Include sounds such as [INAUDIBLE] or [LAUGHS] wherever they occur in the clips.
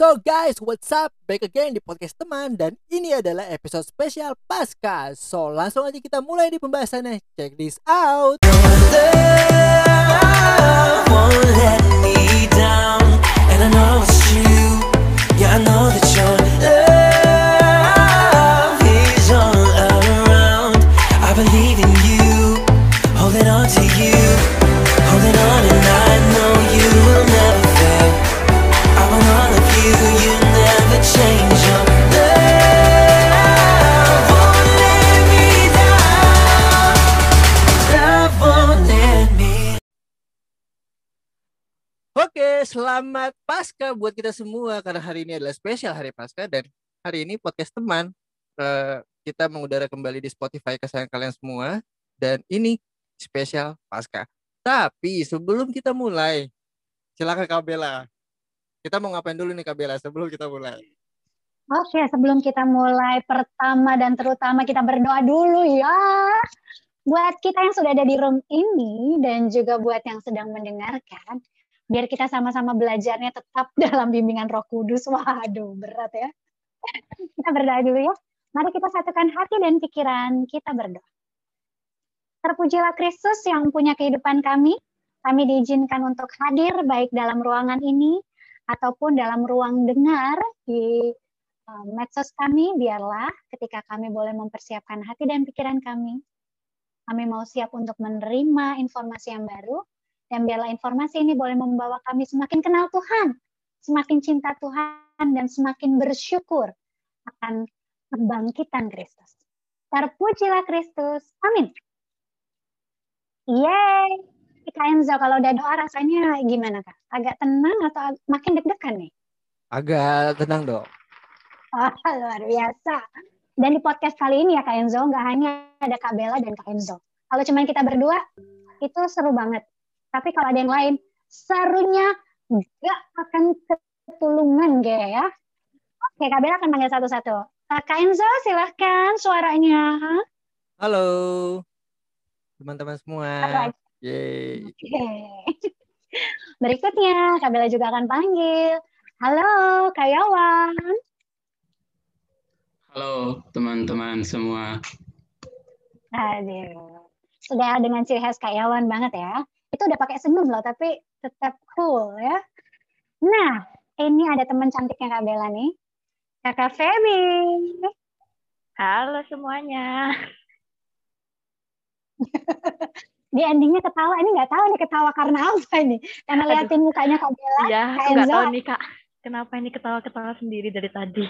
So guys, what's up? Back again di podcast teman dan ini adalah episode spesial Pasca. So langsung aja kita mulai di pembahasannya. Check this out. Yeah, Oke, selamat Pasca buat kita semua karena hari ini adalah spesial hari Pasca dan hari ini podcast teman eh, kita mengudara kembali di Spotify kesayangan kalian semua dan ini spesial Pasca. Tapi sebelum kita mulai, silakan Kak. Kita mau ngapain dulu nih Kak sebelum kita mulai? Oke, sebelum kita mulai, pertama dan terutama kita berdoa dulu ya. Buat kita yang sudah ada di room ini dan juga buat yang sedang mendengarkan, biar kita sama-sama belajarnya tetap [LAUGHS] dalam bimbingan Roh Kudus. Waduh, berat ya. Kita berdoa dulu ya. Mari kita satukan hati dan pikiran, kita berdoa. Terpujilah Kristus yang punya kehidupan kami. Kami diizinkan untuk hadir baik dalam ruangan ini ataupun dalam ruang dengar di uh, medsos kami, biarlah ketika kami boleh mempersiapkan hati dan pikiran kami, kami mau siap untuk menerima informasi yang baru, dan biarlah informasi ini boleh membawa kami semakin kenal Tuhan, semakin cinta Tuhan, dan semakin bersyukur akan kebangkitan Kristus. Terpujilah Kristus. Amin. Yeay. Kak Enzo, kalau udah doa rasanya gimana Kak? Agak tenang atau makin deg-degan nih? Agak tenang dong. Wah, [LAUGHS] luar biasa. Dan di podcast kali ini ya Kak Enzo, nggak hanya ada Kak Bella dan Kak Enzo. Kalau cuma kita berdua, itu seru banget. Tapi kalau ada yang lain, serunya nggak akan ketulungan kayak ya. Oke, Kak Bella akan panggil satu-satu. Kak Enzo, silahkan suaranya. Halo teman-teman semua. Halo. Yeay. Berikutnya, Kak Bella juga akan panggil. Halo, Kak Yawan. Halo teman-teman semua. Aduh. Sudah dengan ciri khas Kak Yawan banget ya. Itu udah pakai senyum loh, tapi tetap cool ya. Nah, ini ada teman cantiknya Kak Bella nih. Kakak Feby. Halo semuanya. [LAUGHS] Di endingnya ketawa. Ini nggak tahu nih ketawa karena apa ini. Karena Aduh. liatin mukanya Kak Bella. Iya, Kak aku nggak tahu nih kak. Kenapa ini ketawa-ketawa sendiri dari tadi?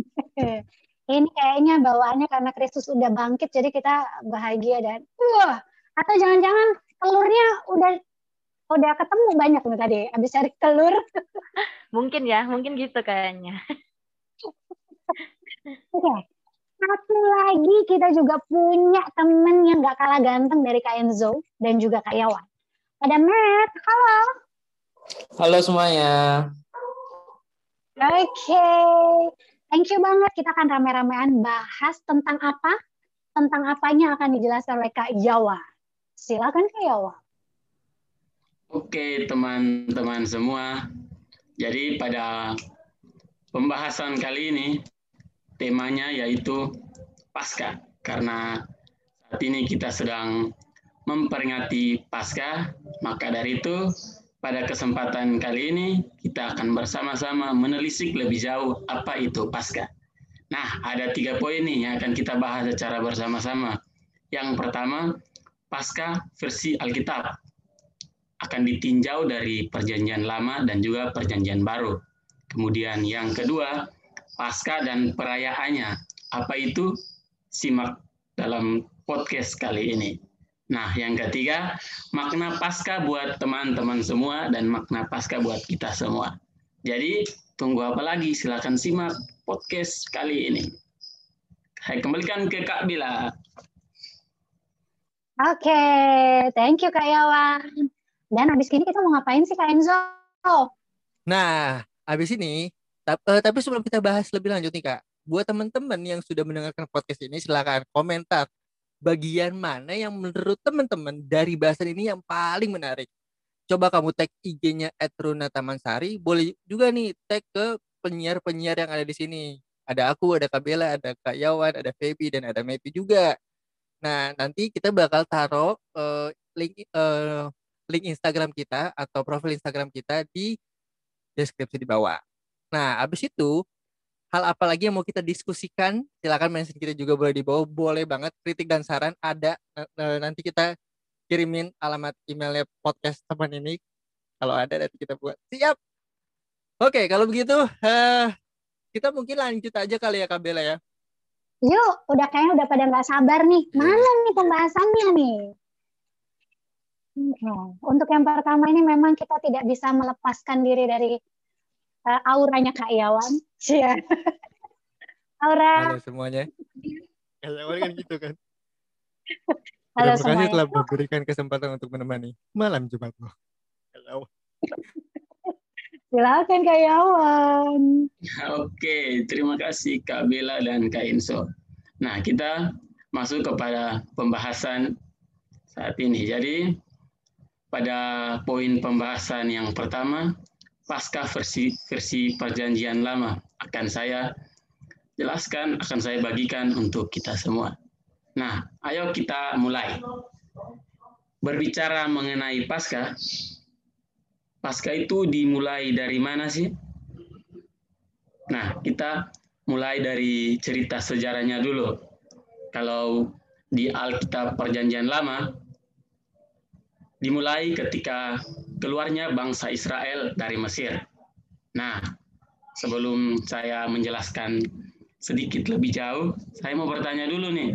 [LAUGHS] Ini kayaknya bawaannya karena Kristus udah bangkit, jadi kita bahagia dan wah. Atau jangan-jangan telurnya udah udah ketemu banyak nih tadi. Abis cari telur. Mungkin ya, mungkin gitu kayaknya. Oke. Satu lagi kita juga punya temen yang gak kalah ganteng dari Kak Enzo dan juga Kak Yawan. Ada Matt. Halo. Halo semuanya. Oke. Thank you banget. Kita akan rame-ramean bahas tentang apa? Tentang apanya akan dijelaskan oleh Kak Yawa. Silakan Kak Yawa. Oke teman-teman semua. Jadi pada pembahasan kali ini temanya yaitu Pasca karena saat ini kita sedang memperingati Pasca, maka dari itu pada kesempatan kali ini kita akan bersama-sama menelisik lebih jauh apa itu Pasca. Nah, ada tiga poin nih yang akan kita bahas secara bersama-sama. Yang pertama, Pasca versi Alkitab akan ditinjau dari Perjanjian Lama dan juga Perjanjian Baru. Kemudian yang kedua, Pasca dan perayaannya. Apa itu? Simak dalam podcast kali ini. Nah, yang ketiga, makna Pasca buat teman-teman semua dan makna Pasca buat kita semua. Jadi, tunggu apa lagi? Silakan simak podcast kali ini. Saya kembalikan ke Kak Bila. Oke, thank you Kak Yawan. Dan habis ini kita mau ngapain sih Kak Enzo? Nah, habis ini, eh, tapi sebelum kita bahas lebih lanjut nih Kak, buat teman-teman yang sudah mendengarkan podcast ini, silakan komentar bagian mana yang menurut teman-teman dari bahasan ini yang paling menarik. coba kamu tag IG-nya @runa Tamansari, boleh juga nih tag ke penyiar-penyiar yang ada di sini. Ada aku, ada Kabela, ada Kak Yawan, ada Feby dan ada Mepi juga. Nah, nanti kita bakal taruh eh, link eh, link Instagram kita atau profil Instagram kita di deskripsi di bawah. Nah, habis itu hal apa lagi yang mau kita diskusikan? Silakan mention kita juga boleh di bawah. Boleh banget kritik dan saran ada nanti kita kirimin alamat emailnya podcast teman ini kalau ada nanti kita buat. Siap. Oke, kalau begitu eh kita mungkin lanjut aja kali ya Kak Bella ya. Yuk, udah kayaknya udah pada nggak sabar nih. Iya. Mana nih pembahasannya nih? Oke. Untuk yang pertama ini memang kita tidak bisa melepaskan diri dari eh, auranya Kak Yawan. Iya. Aura. Halo semuanya. Kayak awal kan gitu kan. Halo Terima kasih telah memberikan kesempatan untuk menemani malam Jumatmu. Halo. Silakan Kak Yawan. Oke, terima kasih Kak Bella dan Kak Inso. Nah, kita masuk kepada pembahasan saat ini. Jadi, pada poin pembahasan yang pertama, pasca versi versi perjanjian lama akan saya jelaskan, akan saya bagikan untuk kita semua. Nah, ayo kita mulai. Berbicara mengenai pasca, pasca itu dimulai dari mana sih? Nah, kita mulai dari cerita sejarahnya dulu. Kalau di Alkitab Perjanjian Lama, dimulai ketika keluarnya bangsa Israel dari Mesir. Nah, sebelum saya menjelaskan sedikit lebih jauh, saya mau bertanya dulu nih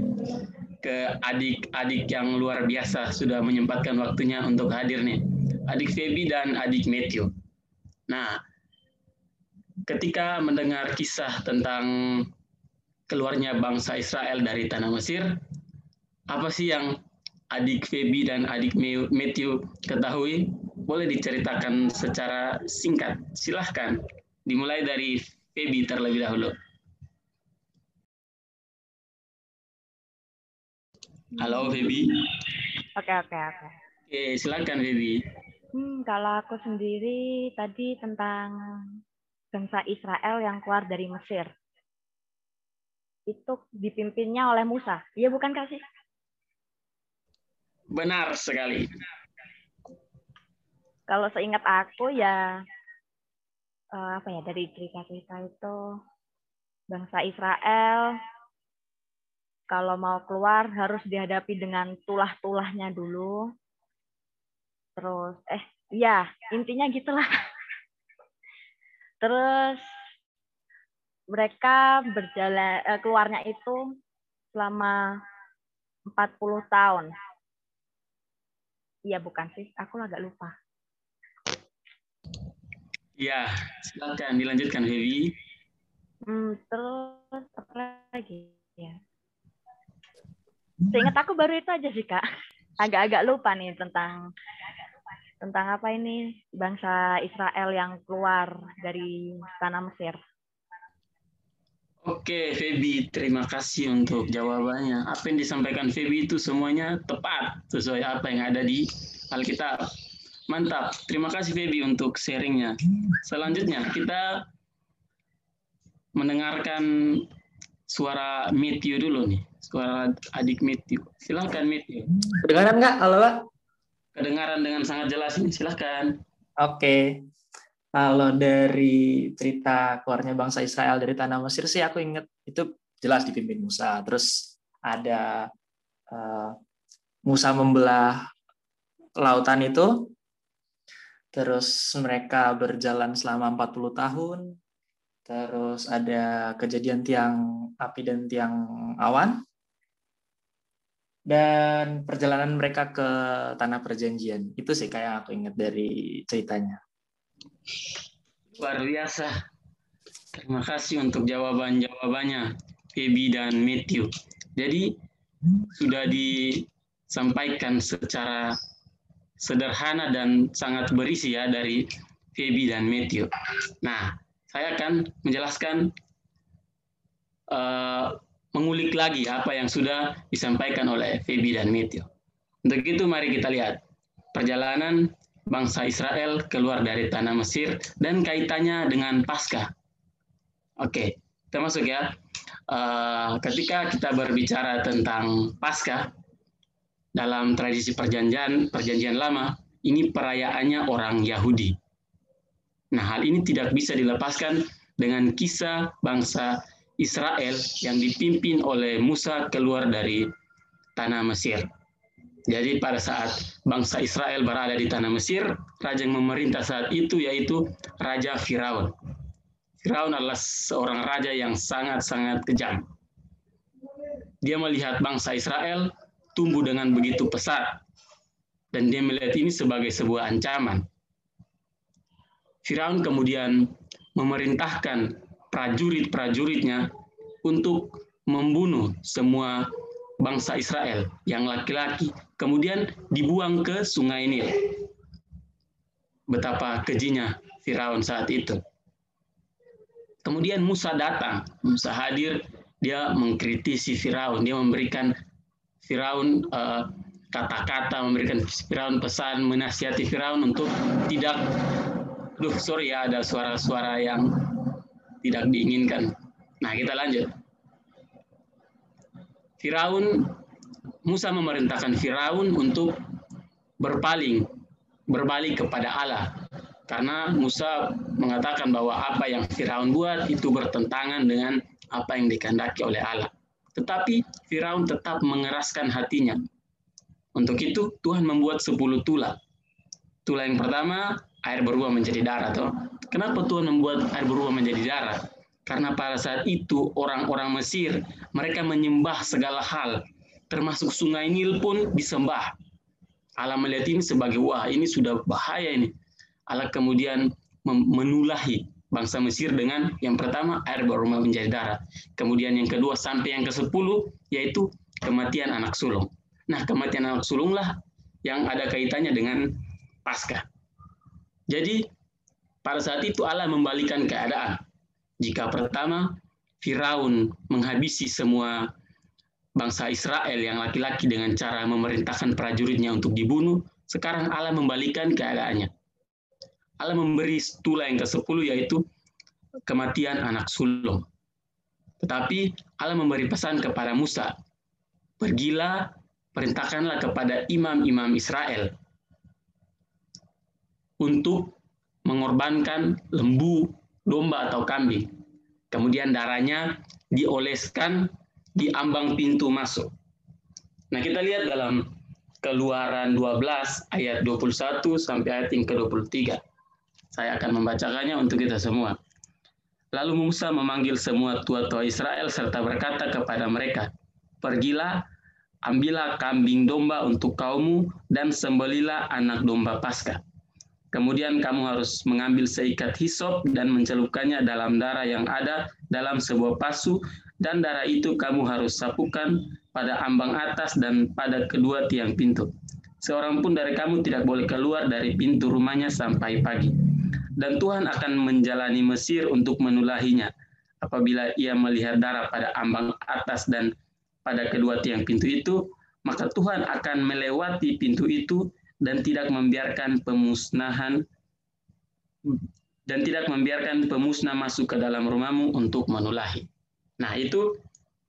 ke adik-adik yang luar biasa sudah menyempatkan waktunya untuk hadir nih. Adik Feby dan adik Matthew. Nah, ketika mendengar kisah tentang keluarnya bangsa Israel dari tanah Mesir, apa sih yang adik Feby dan adik Matthew ketahui? Boleh diceritakan secara singkat. Silahkan. Dimulai dari Feby terlebih dahulu. Halo Feby. Oke, oke, oke. Oke, silakan Feby. Hmm, kalau aku sendiri tadi tentang bangsa Israel yang keluar dari Mesir. Itu dipimpinnya oleh Musa. Iya bukan Kak sih? Benar sekali. Kalau seingat aku ya eh, apa ya dari cerita-cerita itu bangsa Israel kalau mau keluar harus dihadapi dengan tulah-tulahnya dulu. Terus eh ya, intinya gitulah. [LAUGHS] Terus mereka berjalan eh, keluarnya itu selama 40 tahun. Iya bukan sih, aku agak lupa. Ya, silakan dilanjutkan Feby. Hmm, terus apa lagi ya? Seingat aku baru itu aja sih kak. Agak-agak lupa nih tentang tentang apa ini bangsa Israel yang keluar dari tanah Mesir. Oke, Feby, terima kasih untuk jawabannya. Apa yang disampaikan Feby itu semuanya tepat sesuai apa yang ada di Alkitab. Mantap. Terima kasih Feby untuk sharingnya. Selanjutnya kita mendengarkan suara Matthew dulu nih. Suara adik Matthew. Silahkan Matthew. Kedengaran nggak? Halo, Pak? Kedengaran dengan sangat jelas ini. Silahkan. Oke. Kalau dari cerita keluarnya bangsa Israel dari tanah Mesir sih aku ingat itu jelas dipimpin Musa. Terus ada eh, Musa membelah lautan itu. Terus mereka berjalan selama 40 tahun. Terus ada kejadian tiang api dan tiang awan. Dan perjalanan mereka ke tanah perjanjian. Itu sih kayak aku ingat dari ceritanya. Luar biasa. Terima kasih untuk jawaban-jawabannya, Feby dan Matthew. Jadi, sudah disampaikan secara sederhana dan sangat berisi ya dari Feby dan Matthew. Nah, saya akan menjelaskan eh, mengulik lagi apa yang sudah disampaikan oleh Feby dan Matthew. Untuk itu mari kita lihat perjalanan bangsa Israel keluar dari tanah Mesir dan kaitannya dengan Paskah. Oke, termasuk ya. Uh, ketika kita berbicara tentang Paskah dalam tradisi perjanjian perjanjian lama, ini perayaannya orang Yahudi. Nah, hal ini tidak bisa dilepaskan dengan kisah bangsa Israel yang dipimpin oleh Musa keluar dari tanah Mesir. Jadi pada saat bangsa Israel berada di tanah Mesir, raja yang memerintah saat itu yaitu Raja Firaun. Firaun adalah seorang raja yang sangat-sangat kejam. Dia melihat bangsa Israel tumbuh dengan begitu pesat dan dia melihat ini sebagai sebuah ancaman. Firaun kemudian memerintahkan prajurit-prajuritnya untuk membunuh semua bangsa Israel yang laki-laki, kemudian dibuang ke sungai Nil. Betapa kejinya Firaun saat itu. Kemudian Musa datang, Musa hadir, dia mengkritisi Firaun, dia memberikan Firaun uh, kata-kata, memberikan Firaun pesan, menasihati Firaun untuk tidak, duh sorry ya ada suara-suara yang tidak diinginkan. Nah kita lanjut. Firaun, Musa memerintahkan Firaun untuk berpaling, berbalik kepada Allah. Karena Musa mengatakan bahwa apa yang Firaun buat itu bertentangan dengan apa yang dikehendaki oleh Allah. Tetapi Firaun tetap mengeraskan hatinya. Untuk itu Tuhan membuat sepuluh tula. Tula yang pertama, air berubah menjadi darah. Toh. Kenapa Tuhan membuat air berubah menjadi darah? Karena pada saat itu orang-orang Mesir, mereka menyembah segala hal, termasuk sungai Nil pun disembah. Allah melihat ini sebagai, wah ini sudah bahaya ini. Allah kemudian menulahi bangsa Mesir dengan yang pertama air berubah menjadi darah. Kemudian yang kedua sampai yang ke-10 yaitu kematian anak sulung. Nah, kematian anak sulunglah yang ada kaitannya dengan Paskah. Jadi pada saat itu Allah membalikan keadaan. Jika pertama Firaun menghabisi semua bangsa Israel yang laki-laki dengan cara memerintahkan prajuritnya untuk dibunuh, sekarang Allah membalikan keadaannya. Allah memberi tula yang ke-10 yaitu kematian anak sulung. Tetapi Allah memberi pesan kepada Musa, pergilah, perintahkanlah kepada imam-imam Israel untuk mengorbankan lembu domba atau kambing. Kemudian darahnya dioleskan di ambang pintu masuk. Nah, kita lihat dalam Keluaran 12 ayat 21 sampai ayat yang ke-23. Saya akan membacakannya untuk kita semua. Lalu Musa memanggil semua tua-tua Israel serta berkata kepada mereka, Pergilah, ambillah kambing domba untuk kaummu dan sembelilah anak domba Paskah Kemudian kamu harus mengambil seikat hisop dan mencelupkannya dalam darah yang ada dalam sebuah pasu dan darah itu kamu harus sapukan pada ambang atas dan pada kedua tiang pintu. Seorang pun dari kamu tidak boleh keluar dari pintu rumahnya sampai pagi. Dan Tuhan akan menjalani Mesir untuk menulahinya. Apabila ia melihat darah pada ambang atas dan pada kedua tiang pintu itu, maka Tuhan akan melewati pintu itu dan tidak membiarkan pemusnahan dan tidak membiarkan pemusnah masuk ke dalam rumahmu untuk menulahi. Nah, itu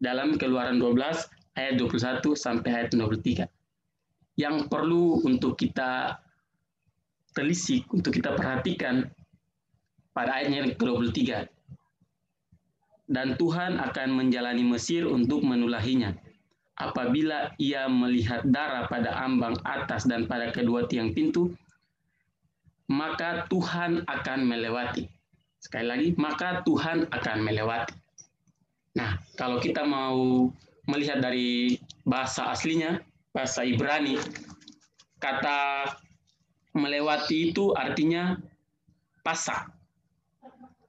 dalam Keluaran 12 ayat 21 sampai ayat 23. Yang perlu untuk kita telisik, untuk kita perhatikan pada ayatnya yang ke-23. Dan Tuhan akan menjalani Mesir untuk menulahinya apabila ia melihat darah pada ambang atas dan pada kedua tiang pintu, maka Tuhan akan melewati. Sekali lagi, maka Tuhan akan melewati. Nah, kalau kita mau melihat dari bahasa aslinya, bahasa Ibrani, kata melewati itu artinya pasak.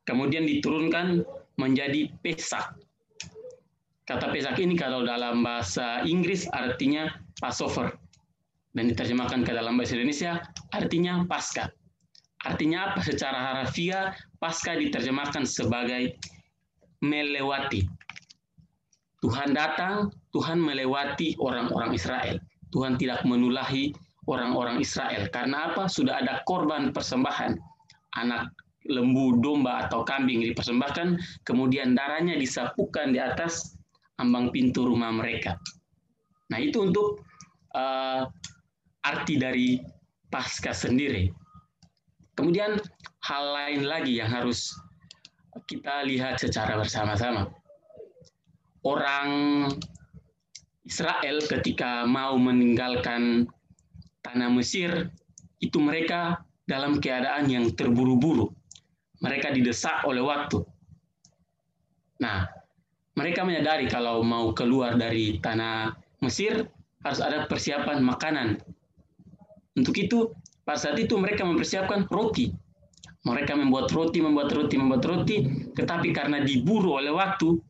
Kemudian diturunkan menjadi pesak. Kata Pesak ini kalau dalam bahasa Inggris artinya Passover. Dan diterjemahkan ke dalam bahasa Indonesia artinya Pasca. Artinya apa? Secara harafiah, Pasca diterjemahkan sebagai melewati. Tuhan datang, Tuhan melewati orang-orang Israel. Tuhan tidak menulahi orang-orang Israel. Karena apa? Sudah ada korban persembahan anak lembu, domba atau kambing dipersembahkan, kemudian darahnya disapukan di atas ambang pintu rumah mereka. Nah, itu untuk uh, arti dari pasca sendiri. Kemudian hal lain lagi yang harus kita lihat secara bersama-sama. Orang Israel ketika mau meninggalkan tanah Mesir, itu mereka dalam keadaan yang terburu-buru mereka didesak oleh waktu. Nah, mereka menyadari kalau mau keluar dari tanah Mesir harus ada persiapan makanan. Untuk itu, pada saat itu mereka mempersiapkan roti. Mereka membuat roti, membuat roti, membuat roti, tetapi karena diburu oleh waktu,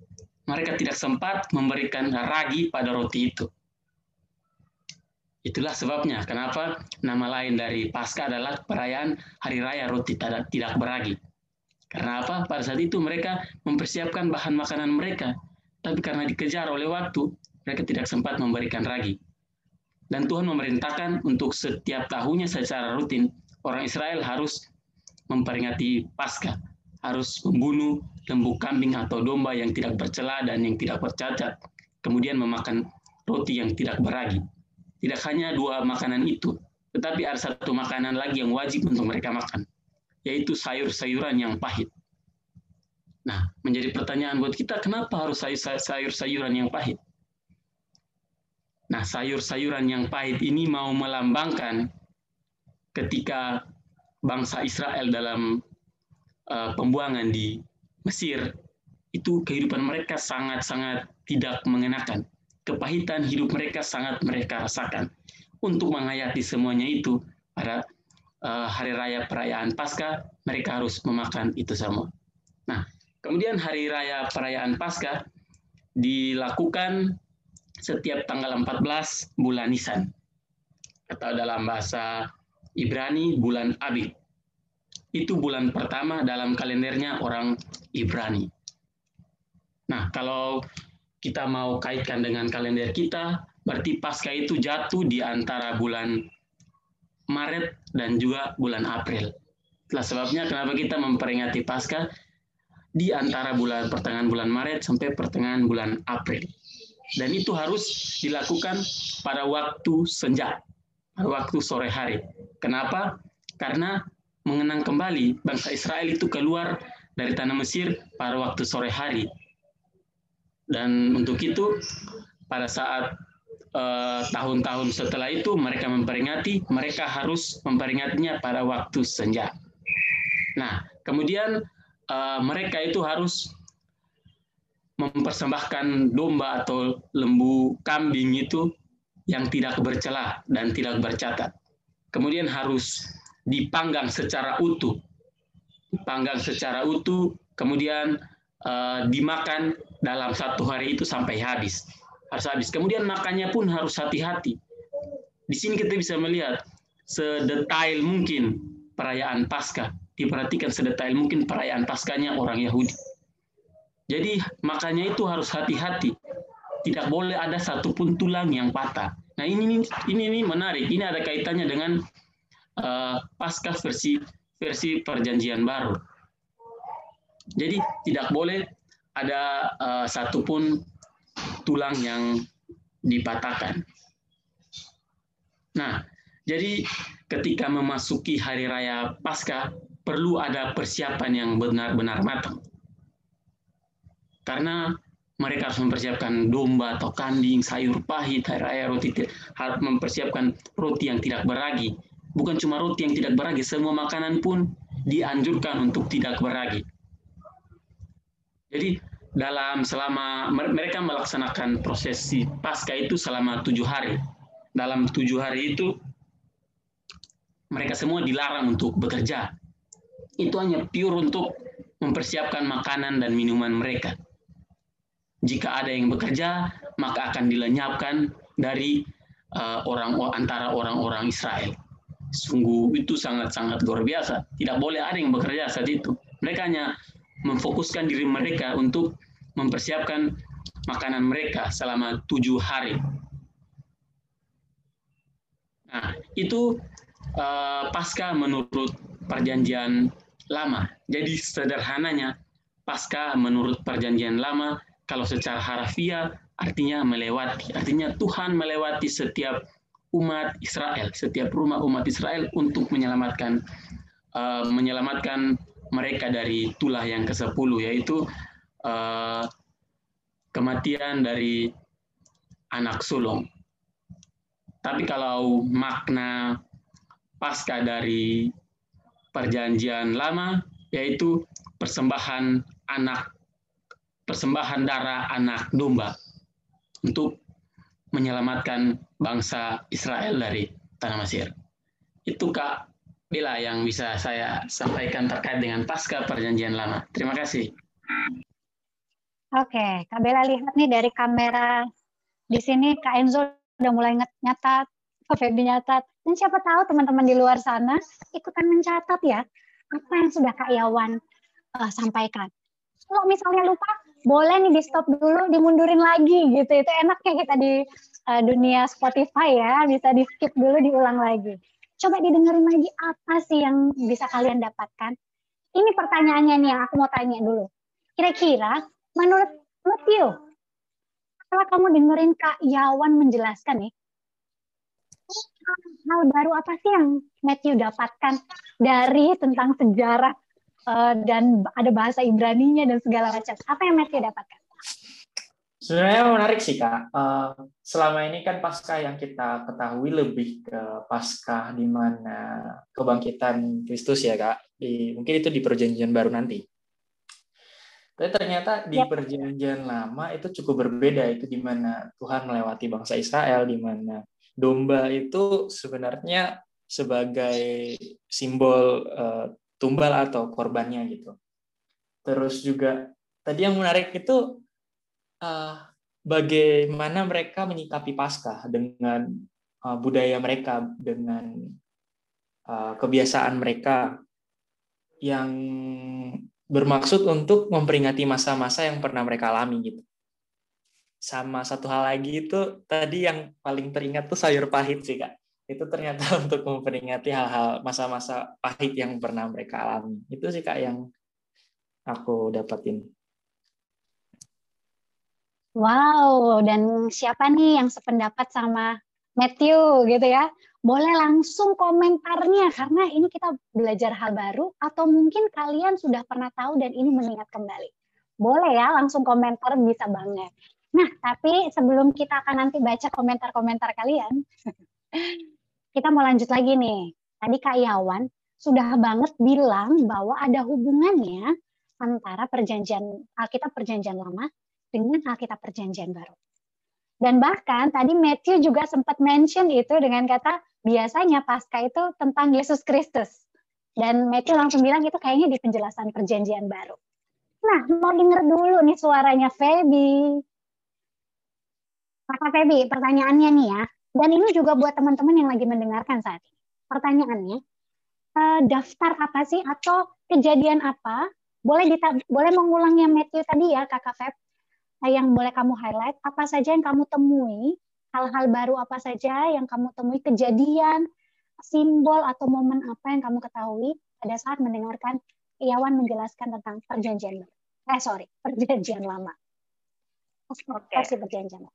mereka tidak sempat memberikan ragi pada roti itu. Itulah sebabnya kenapa nama lain dari Paskah adalah perayaan Hari Raya Roti Tidak Beragi. Karena apa? Pada saat itu mereka mempersiapkan bahan makanan mereka, tapi karena dikejar oleh waktu, mereka tidak sempat memberikan ragi. Dan Tuhan memerintahkan untuk setiap tahunnya secara rutin, orang Israel harus memperingati Paskah, harus membunuh lembu kambing atau domba yang tidak bercela dan yang tidak bercacat, kemudian memakan roti yang tidak beragi. Tidak hanya dua makanan itu, tetapi ada satu makanan lagi yang wajib untuk mereka makan, yaitu sayur-sayuran yang pahit. Nah, menjadi pertanyaan buat kita, kenapa harus sayur-sayuran yang pahit? Nah, sayur-sayuran yang pahit ini mau melambangkan ketika bangsa Israel dalam uh, pembuangan di Mesir, itu kehidupan mereka sangat-sangat tidak mengenakan. Kepahitan hidup mereka sangat mereka rasakan. Untuk menghayati semuanya itu, pada uh, hari raya perayaan Paskah, mereka harus memakan itu semua. Nah, kemudian hari raya perayaan Paskah dilakukan setiap tanggal 14 bulan Nisan. Atau dalam bahasa Ibrani bulan Abib. Itu bulan pertama dalam kalendernya orang Ibrani. Nah, kalau kita mau kaitkan dengan kalender kita, berarti Paskah itu jatuh di antara bulan Maret dan juga bulan April. Itulah sebabnya kenapa kita memperingati Paskah di antara bulan pertengahan bulan Maret sampai pertengahan bulan April. Dan itu harus dilakukan pada waktu senja, pada waktu sore hari. Kenapa? Karena mengenang kembali bangsa Israel itu keluar dari tanah Mesir pada waktu sore hari. Dan untuk itu, pada saat tahun-tahun setelah itu mereka memperingati, mereka harus memperingatinya pada waktu senja. Nah, kemudian uh, mereka itu harus mempersembahkan domba atau lembu kambing itu yang tidak bercelah dan tidak bercatat. Kemudian harus dipanggang secara utuh. Dipanggang secara utuh, kemudian uh, dimakan dalam satu hari itu sampai habis harus habis. Kemudian makannya pun harus hati-hati. Di sini kita bisa melihat sedetail mungkin perayaan Paskah. Diperhatikan sedetail mungkin perayaan Paskahnya orang Yahudi. Jadi makannya itu harus hati-hati. Tidak boleh ada satupun tulang yang patah. Nah ini ini ini menarik. Ini ada kaitannya dengan uh, Paskah versi versi Perjanjian Baru. Jadi tidak boleh ada uh, satupun tulang yang dipatahkan. Nah, jadi ketika memasuki hari raya Paskah perlu ada persiapan yang benar-benar matang. Karena mereka harus mempersiapkan domba atau kambing, sayur pahit, hari raya roti, harus mempersiapkan roti yang tidak beragi. Bukan cuma roti yang tidak beragi, semua makanan pun dianjurkan untuk tidak beragi. Jadi dalam selama mereka melaksanakan prosesi pasca itu selama tujuh hari. Dalam tujuh hari itu mereka semua dilarang untuk bekerja. Itu hanya pure untuk mempersiapkan makanan dan minuman mereka. Jika ada yang bekerja, maka akan dilenyapkan dari uh, orang antara orang-orang Israel. Sungguh itu sangat-sangat luar biasa. Tidak boleh ada yang bekerja saat itu. Mereka hanya memfokuskan diri mereka untuk mempersiapkan makanan mereka selama tujuh hari. Nah, itu uh, pasca menurut perjanjian lama. Jadi sederhananya pasca menurut perjanjian lama kalau secara harfiah artinya melewati. Artinya Tuhan melewati setiap umat Israel, setiap rumah umat Israel untuk menyelamatkan uh, menyelamatkan mereka dari tulah yang ke-10 yaitu uh, kematian dari anak sulung. Tapi kalau makna pasca dari perjanjian lama yaitu persembahan anak persembahan darah anak domba untuk menyelamatkan bangsa Israel dari tanah Mesir. Itu Kak Bila yang bisa saya sampaikan terkait dengan pasca perjanjian lama. Terima kasih. Oke, Kak Bella lihat nih dari kamera di sini Kak Enzo udah mulai nyatat, Kak Febi nyatat, dan siapa tahu teman-teman di luar sana ikutan mencatat ya apa yang sudah Kak Yawan uh, sampaikan. Kalau misalnya lupa, boleh nih di stop dulu, dimundurin lagi gitu. Itu enaknya kita di uh, dunia Spotify ya, bisa di skip dulu, diulang lagi. Coba didengerin lagi apa sih yang bisa kalian dapatkan. Ini pertanyaannya nih yang aku mau tanya dulu. Kira-kira menurut Matthew, setelah kamu dengerin Kak Yawan menjelaskan nih, hal baru apa sih yang Matthew dapatkan dari tentang sejarah uh, dan ada bahasa Ibrani-nya dan segala macam. Apa yang Matthew dapatkan? Sebenarnya menarik sih kak. Uh, selama ini kan pasca yang kita ketahui lebih ke pasca di mana kebangkitan Kristus ya kak. Di, mungkin itu di perjanjian baru nanti. Tapi ternyata di yep. perjanjian lama itu cukup berbeda itu di mana Tuhan melewati bangsa Israel, di mana domba itu sebenarnya sebagai simbol uh, tumbal atau korbannya gitu. Terus juga tadi yang menarik itu uh, bagaimana mereka menyikapi Paskah dengan uh, budaya mereka, dengan uh, kebiasaan mereka yang bermaksud untuk memperingati masa-masa yang pernah mereka alami gitu. Sama satu hal lagi itu tadi yang paling teringat tuh sayur pahit sih kak. Itu ternyata [LAUGHS] untuk memperingati hal-hal masa-masa pahit yang pernah mereka alami. Itu sih kak yang aku dapatin. Wow, dan siapa nih yang sependapat sama Matthew gitu ya? boleh langsung komentarnya karena ini kita belajar hal baru atau mungkin kalian sudah pernah tahu dan ini mengingat kembali. Boleh ya langsung komentar bisa banget. Nah, tapi sebelum kita akan nanti baca komentar-komentar kalian, [LAUGHS] kita mau lanjut lagi nih. Tadi Kak Yawan sudah banget bilang bahwa ada hubungannya antara perjanjian Alkitab perjanjian lama dengan Alkitab perjanjian baru. Dan bahkan tadi Matthew juga sempat mention itu dengan kata biasanya pasca itu tentang Yesus Kristus. Dan Matthew langsung bilang itu kayaknya di penjelasan perjanjian baru. Nah, mau denger dulu nih suaranya Feby. Kakak Feby, pertanyaannya nih ya. Dan ini juga buat teman-teman yang lagi mendengarkan saat ini. Pertanyaannya, eh, daftar apa sih atau kejadian apa? Boleh dita boleh mengulangnya Matthew tadi ya, Kakak Feb yang boleh kamu highlight apa saja yang kamu temui, hal-hal baru apa saja yang kamu temui, kejadian, simbol atau momen apa yang kamu ketahui pada saat mendengarkan Iawan menjelaskan tentang perjanjian baru. Eh sorry, [LAUGHS] perjanjian lama. Oke. Okay. perjanjian lama.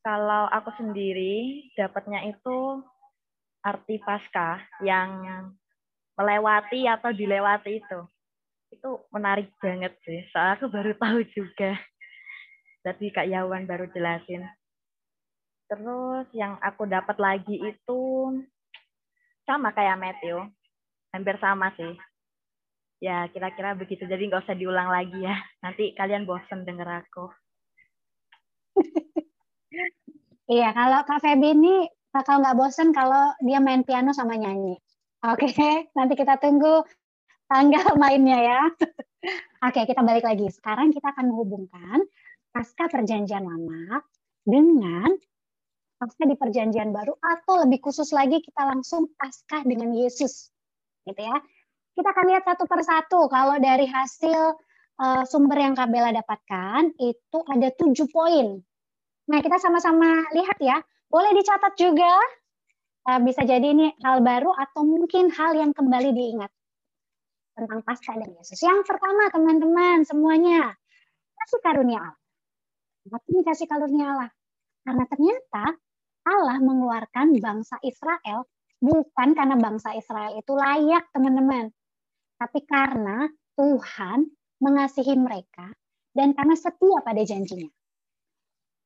Kalau aku sendiri dapatnya itu arti pasca yang melewati atau dilewati itu. Itu menarik banget sih. Soalnya aku baru tahu juga. Tadi Kak Yawan baru jelasin. Terus yang aku dapat lagi itu sama kayak Matthew. Hampir sama sih. Ya, kira-kira begitu. Jadi nggak usah diulang lagi ya. Nanti kalian bosen denger aku. [LAUGHS] iya, kalau Kak Feby ini bakal nggak bosen kalau dia main piano sama nyanyi. Oke, nanti kita tunggu tanggal mainnya ya. [LAUGHS] Oke, kita balik lagi. Sekarang kita akan menghubungkan pasca perjanjian lama dengan pasca di perjanjian baru atau lebih khusus lagi kita langsung pasca dengan Yesus gitu ya kita akan lihat satu persatu kalau dari hasil uh, sumber yang Kabela dapatkan itu ada tujuh poin nah kita sama-sama lihat ya boleh dicatat juga Eh, bisa jadi ini hal baru atau mungkin hal yang kembali diingat tentang Paskah dan Yesus. Yang pertama teman-teman semuanya kasih karunia Allah. Apa ini kasih karunia Allah? Karena ternyata Allah mengeluarkan bangsa Israel bukan karena bangsa Israel itu layak teman-teman. Tapi karena Tuhan mengasihi mereka dan karena setia pada janjinya.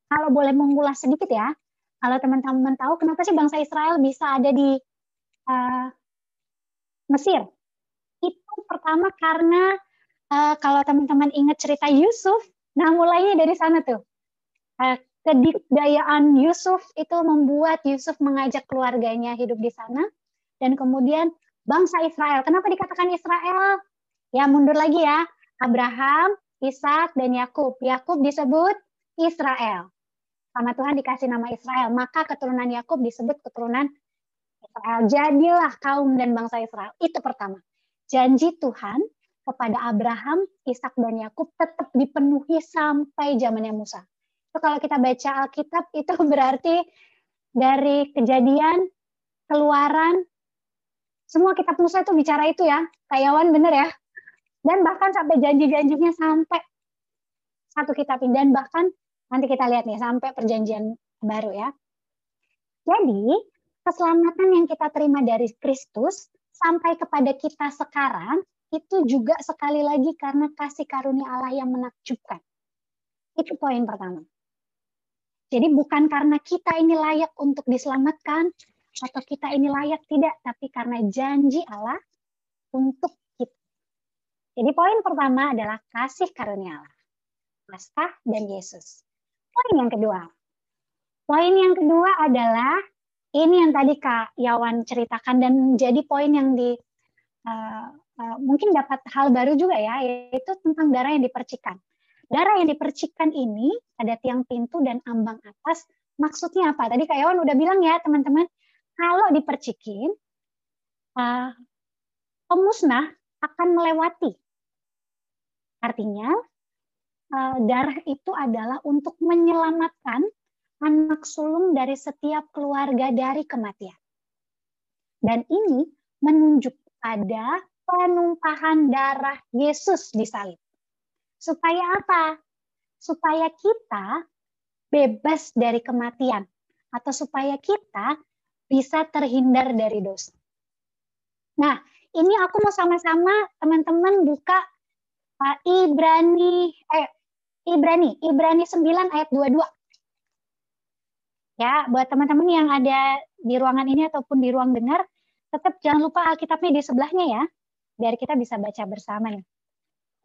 Kalau boleh mengulas sedikit ya, kalau teman-teman tahu kenapa sih bangsa Israel bisa ada di uh, Mesir? Itu pertama karena uh, kalau teman-teman ingat cerita Yusuf, nah mulainya dari sana tuh. Uh, kedikdayaan Yusuf itu membuat Yusuf mengajak keluarganya hidup di sana dan kemudian bangsa Israel. Kenapa dikatakan Israel? Ya mundur lagi ya. Abraham, Ishak dan Yakub. Yakub disebut Israel sama Tuhan dikasih nama Israel, maka keturunan Yakub disebut keturunan Israel. Jadilah kaum dan bangsa Israel. Itu pertama. Janji Tuhan kepada Abraham, Ishak dan Yakub tetap dipenuhi sampai zamannya Musa. Itu kalau kita baca Alkitab itu [LAUGHS] berarti dari kejadian, keluaran, semua kitab Musa itu bicara itu ya. Kayawan bener ya. Dan bahkan sampai janji-janjinya sampai satu kitab ini. Dan bahkan Nanti kita lihat nih sampai perjanjian baru ya. Jadi, keselamatan yang kita terima dari Kristus sampai kepada kita sekarang itu juga sekali lagi karena kasih karunia Allah yang menakjubkan. Itu poin pertama. Jadi bukan karena kita ini layak untuk diselamatkan atau kita ini layak tidak, tapi karena janji Allah untuk kita. Jadi poin pertama adalah kasih karunia Allah. Paskah dan Yesus poin yang kedua. Poin yang kedua adalah ini yang tadi Kak Yawan ceritakan dan jadi poin yang di uh, uh, mungkin dapat hal baru juga ya, yaitu tentang darah yang dipercikan. Darah yang dipercikan ini ada tiang pintu dan ambang atas. Maksudnya apa? Tadi Kak Yawan udah bilang ya teman-teman, kalau dipercikin, uh, pemusnah akan melewati. Artinya Eh, darah itu adalah untuk menyelamatkan anak sulung dari setiap keluarga dari kematian. Dan ini menunjuk pada penumpahan darah Yesus di salib. Supaya apa? Supaya kita bebas dari kematian atau supaya kita bisa terhindar dari dosa. Nah, ini aku mau sama-sama teman-teman buka uh, Ibrani eh Ibrani, Ibrani 9 ayat 22. Ya, buat teman-teman yang ada di ruangan ini ataupun di ruang dengar, tetap jangan lupa Alkitabnya di sebelahnya ya, biar kita bisa baca bersama nih.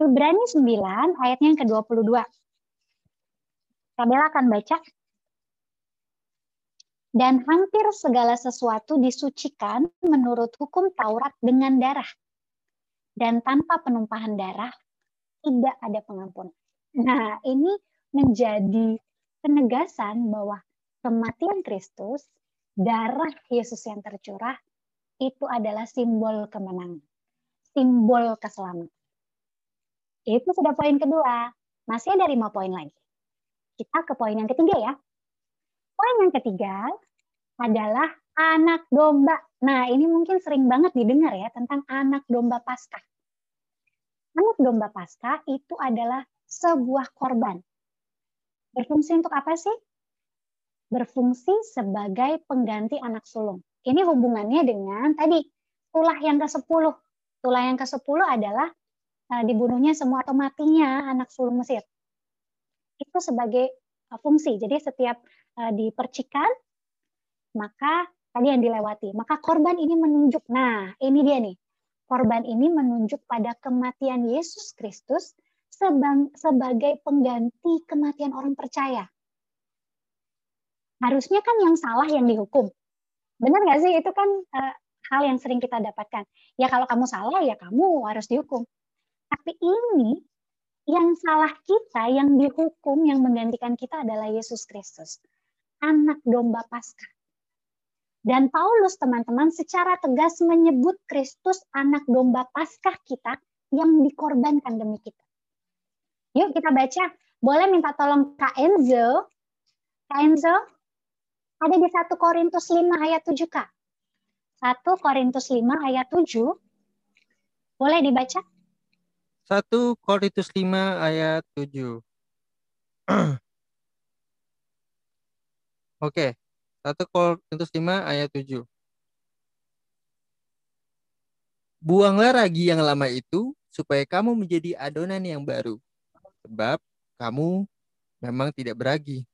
Ibrani 9 ayatnya yang ke-22. Kabel akan baca. Dan hampir segala sesuatu disucikan menurut hukum Taurat dengan darah. Dan tanpa penumpahan darah tidak ada pengampunan. Nah, ini menjadi penegasan bahwa kematian Kristus, darah Yesus yang tercurah, itu adalah simbol kemenangan, simbol keselamatan. Itu sudah poin kedua. Masih ada lima poin lagi. Kita ke poin yang ketiga ya. Poin yang ketiga adalah anak domba. Nah, ini mungkin sering banget didengar ya tentang anak domba Paskah. Anak domba Paskah itu adalah sebuah korban. Berfungsi untuk apa sih? Berfungsi sebagai pengganti anak sulung. Ini hubungannya dengan tadi tulah yang ke-10. Tulah yang ke-10 adalah uh, dibunuhnya semua atau matinya anak sulung Mesir. Itu sebagai uh, fungsi. Jadi setiap uh, dipercikan maka tadi yang dilewati. Maka korban ini menunjuk. Nah, ini dia nih. Korban ini menunjuk pada kematian Yesus Kristus sebagai pengganti kematian orang percaya. Harusnya kan yang salah yang dihukum. Benar nggak sih? Itu kan hal yang sering kita dapatkan. Ya kalau kamu salah ya kamu harus dihukum. Tapi ini yang salah kita, yang dihukum, yang menggantikan kita adalah Yesus Kristus. Anak domba Paskah. Dan Paulus teman-teman secara tegas menyebut Kristus anak domba Paskah kita yang dikorbankan demi kita. Yuk kita baca. Boleh minta tolong Kak Enzo. Kak Enzo, ada di 1 Korintus 5 ayat 7 Kak. 1 Korintus 5 ayat 7. Boleh dibaca? 1 Korintus 5 ayat 7. [CLEARS THROAT] Oke. 1 Korintus 5 ayat 7. Buanglah ragi yang lama itu supaya kamu menjadi adonan yang baru. Sebab kamu memang tidak beragi.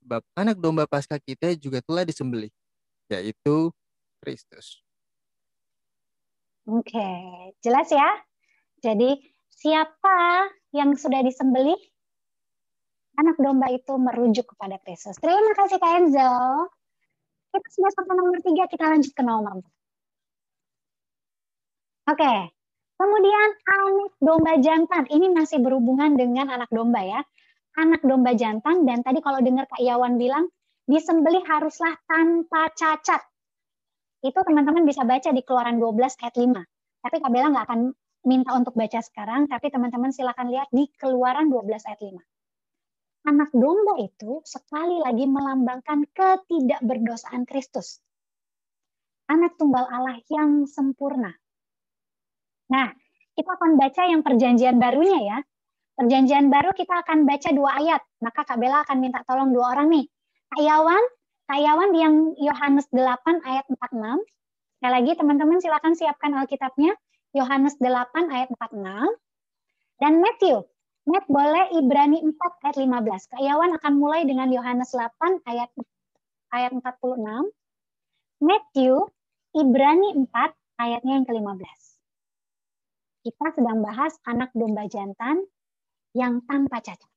Sebab anak domba Paskah kita juga telah disembelih, yaitu Kristus. Oke, jelas ya. Jadi siapa yang sudah disembelih? Anak domba itu merujuk kepada Kristus. Terima kasih Kak Enzo. Kita sudah sampai nomor tiga, kita lanjut ke nomor empat. Oke, kemudian anak domba jantan. Ini masih berhubungan dengan anak domba ya. Anak domba jantan dan tadi kalau dengar Kak Yawan bilang, disembelih haruslah tanpa cacat. Itu teman-teman bisa baca di Keluaran 12 ayat 5. Tapi Kak Bella nggak akan minta untuk baca sekarang, tapi teman-teman silakan lihat di Keluaran 12 ayat 5. Anak domba itu sekali lagi melambangkan ketidakberdosaan Kristus. Anak tunggal Allah yang sempurna. Nah, kita akan baca yang perjanjian barunya ya. Perjanjian baru kita akan baca dua ayat. Maka Kak Bella akan minta tolong dua orang nih. Kak Yawan, Kak Yawan yang Yohanes 8 ayat 46. Sekali lagi teman-teman silakan siapkan Alkitabnya. Yohanes 8 ayat 46. Dan Matthew. Matt boleh Ibrani 4 ayat 15. Kak Yawan akan mulai dengan Yohanes 8 ayat ayat 46. Matthew Ibrani 4 ayatnya yang ke-15 kita sedang bahas anak domba jantan yang tanpa cacat.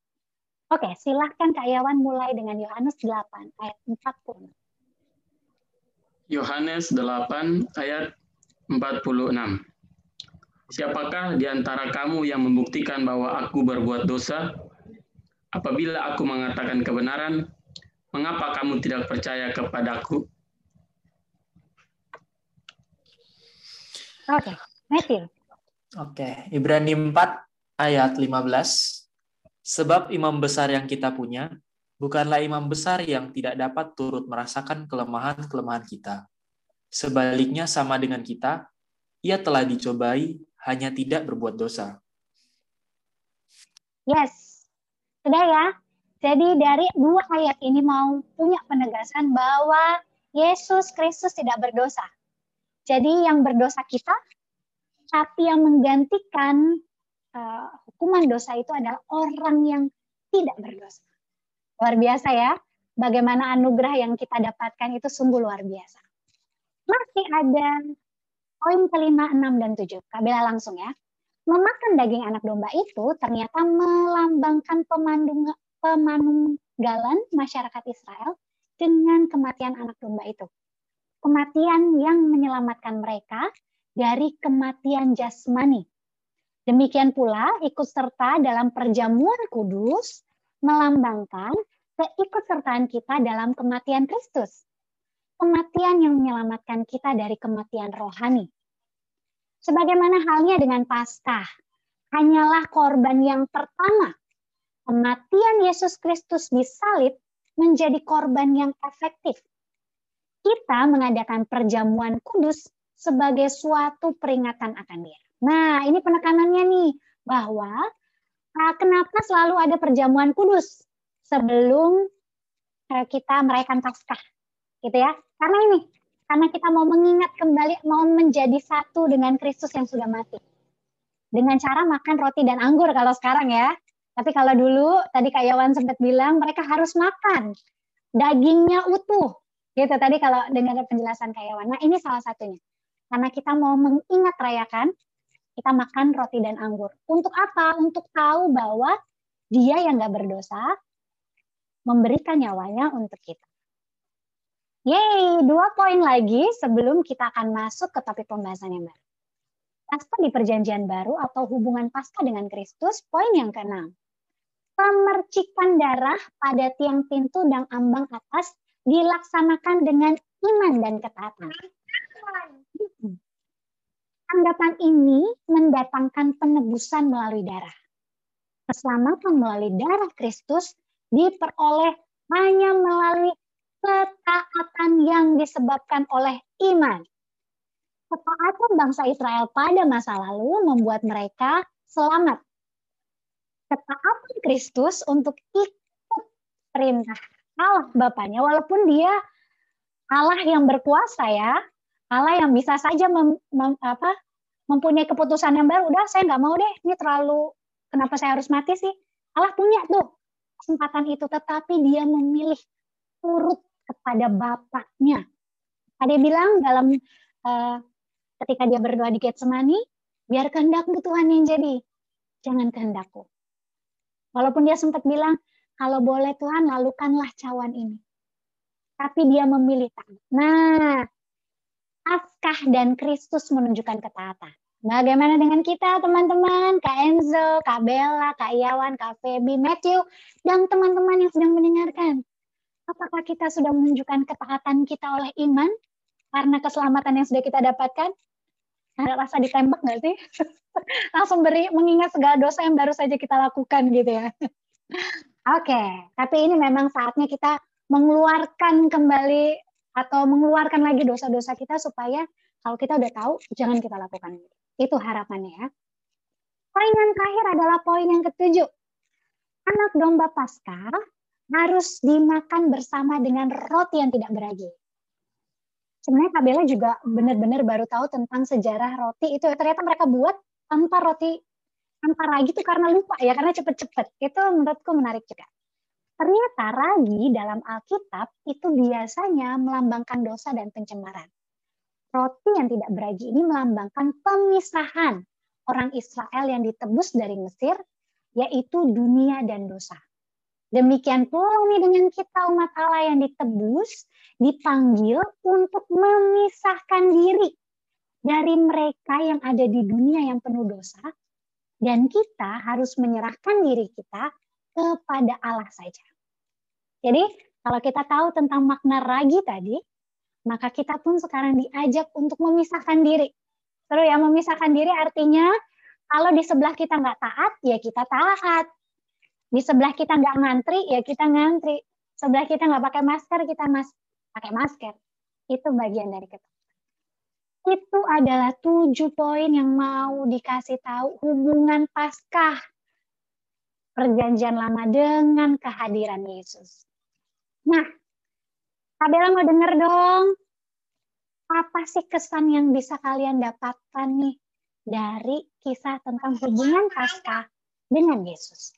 Oke, silahkan Kak Yawan mulai dengan Yohanes 8 ayat 40. Yohanes 8 ayat 46. Siapakah di antara kamu yang membuktikan bahwa aku berbuat dosa? Apabila aku mengatakan kebenaran, mengapa kamu tidak percaya kepadaku? Oke, Matthew. Oke, Ibrani 4 ayat 15. Sebab imam besar yang kita punya bukanlah imam besar yang tidak dapat turut merasakan kelemahan-kelemahan kita. Sebaliknya sama dengan kita, ia telah dicobai hanya tidak berbuat dosa. Yes, sudah ya. Jadi dari dua ayat ini mau punya penegasan bahwa Yesus Kristus tidak berdosa. Jadi yang berdosa kita tapi yang menggantikan uh, hukuman dosa itu adalah orang yang tidak berdosa. Luar biasa ya, bagaimana anugerah yang kita dapatkan itu sungguh luar biasa. Masih ada poin kelima, enam, dan tujuh. Kabela langsung ya. Memakan daging anak domba itu ternyata melambangkan pemandung, pemanunggalan masyarakat Israel dengan kematian anak domba itu. Kematian yang menyelamatkan mereka dari kematian jasmani. Demikian pula ikut serta dalam perjamuan kudus melambangkan keikutsertaan kita dalam kematian Kristus. Kematian yang menyelamatkan kita dari kematian rohani. Sebagaimana halnya dengan Paskah, hanyalah korban yang pertama. Kematian Yesus Kristus di salib menjadi korban yang efektif. Kita mengadakan perjamuan kudus sebagai suatu peringatan akan dia. Nah, ini penekanannya nih bahwa uh, kenapa selalu ada perjamuan kudus sebelum uh, kita merayakan Paskah, gitu ya? Karena ini, karena kita mau mengingat kembali, mau menjadi satu dengan Kristus yang sudah mati. Dengan cara makan roti dan anggur kalau sekarang ya. Tapi kalau dulu, tadi Kak Yawan sempat bilang, mereka harus makan dagingnya utuh. Gitu tadi kalau dengar penjelasan Kak Yawan. Nah ini salah satunya. Karena kita mau mengingat rayakan, kita makan roti dan anggur. Untuk apa? Untuk tahu bahwa dia yang gak berdosa memberikan nyawanya untuk kita. Yeay, dua poin lagi sebelum kita akan masuk ke topik pembahasan yang baru. Pasca di perjanjian baru atau hubungan pasca dengan Kristus, poin yang keenam. Pemercikan darah pada tiang pintu dan ambang atas dilaksanakan dengan iman dan ketaatan. Anggapan ini mendatangkan penebusan melalui darah. Keselamatan melalui darah Kristus diperoleh hanya melalui ketaatan yang disebabkan oleh iman. Ketaatan bangsa Israel pada masa lalu membuat mereka selamat. Ketaatan Kristus untuk ikut perintah Allah Bapaknya, walaupun dia Allah yang berkuasa ya, Allah yang bisa saja mem, mem, apa, mempunyai keputusan yang baru. Udah, saya nggak mau deh, ini terlalu kenapa saya harus mati sih? Allah punya tuh kesempatan itu, tetapi dia memilih turut kepada Bapaknya. Ada bilang dalam uh, ketika dia berdoa di Getsemani, biar kehendakmu Tuhan yang jadi, jangan kehendakku. Walaupun dia sempat bilang, kalau boleh Tuhan, lalukanlah cawan ini. Tapi dia memilih taat. Nah, Paskah dan Kristus menunjukkan ketaatan. Bagaimana dengan kita teman-teman, Kak Enzo, Kak Bella, Kak Iyawan, Kak Feby, Matthew, dan teman-teman yang sedang mendengarkan. Apakah kita sudah menunjukkan ketaatan kita oleh iman karena keselamatan yang sudah kita dapatkan? Ada rasa ditembak nggak sih? [LAUGHS] Langsung beri mengingat segala dosa yang baru saja kita lakukan gitu ya. [LAUGHS] Oke, okay. tapi ini memang saatnya kita mengeluarkan kembali atau mengeluarkan lagi dosa-dosa kita supaya kalau kita udah tahu jangan kita lakukan. Itu harapannya ya. Poin yang terakhir adalah poin yang ketujuh. Anak domba Paskah harus dimakan bersama dengan roti yang tidak beragi sebenarnya Kabela juga benar-benar baru tahu tentang sejarah roti itu ternyata mereka buat tanpa roti tanpa ragi itu karena lupa ya karena cepet-cepet itu menurutku menarik juga ternyata ragi dalam Alkitab itu biasanya melambangkan dosa dan pencemaran. Roti yang tidak beragi ini melambangkan pemisahan orang Israel yang ditebus dari Mesir yaitu dunia dan dosa. Demikian pula nih dengan kita umat Allah yang ditebus, dipanggil untuk memisahkan diri dari mereka yang ada di dunia yang penuh dosa, dan kita harus menyerahkan diri kita kepada Allah saja. Jadi, kalau kita tahu tentang makna ragi tadi, maka kita pun sekarang diajak untuk memisahkan diri. Terus ya, memisahkan diri artinya kalau di sebelah kita nggak taat, ya kita taat di sebelah kita nggak ngantri ya kita ngantri sebelah kita nggak pakai masker kita mas pakai masker itu bagian dari kita itu adalah tujuh poin yang mau dikasih tahu hubungan paskah perjanjian lama dengan kehadiran Yesus. Nah, Kabela mau denger dong, apa sih kesan yang bisa kalian dapatkan nih dari kisah tentang hubungan paskah dengan Yesus?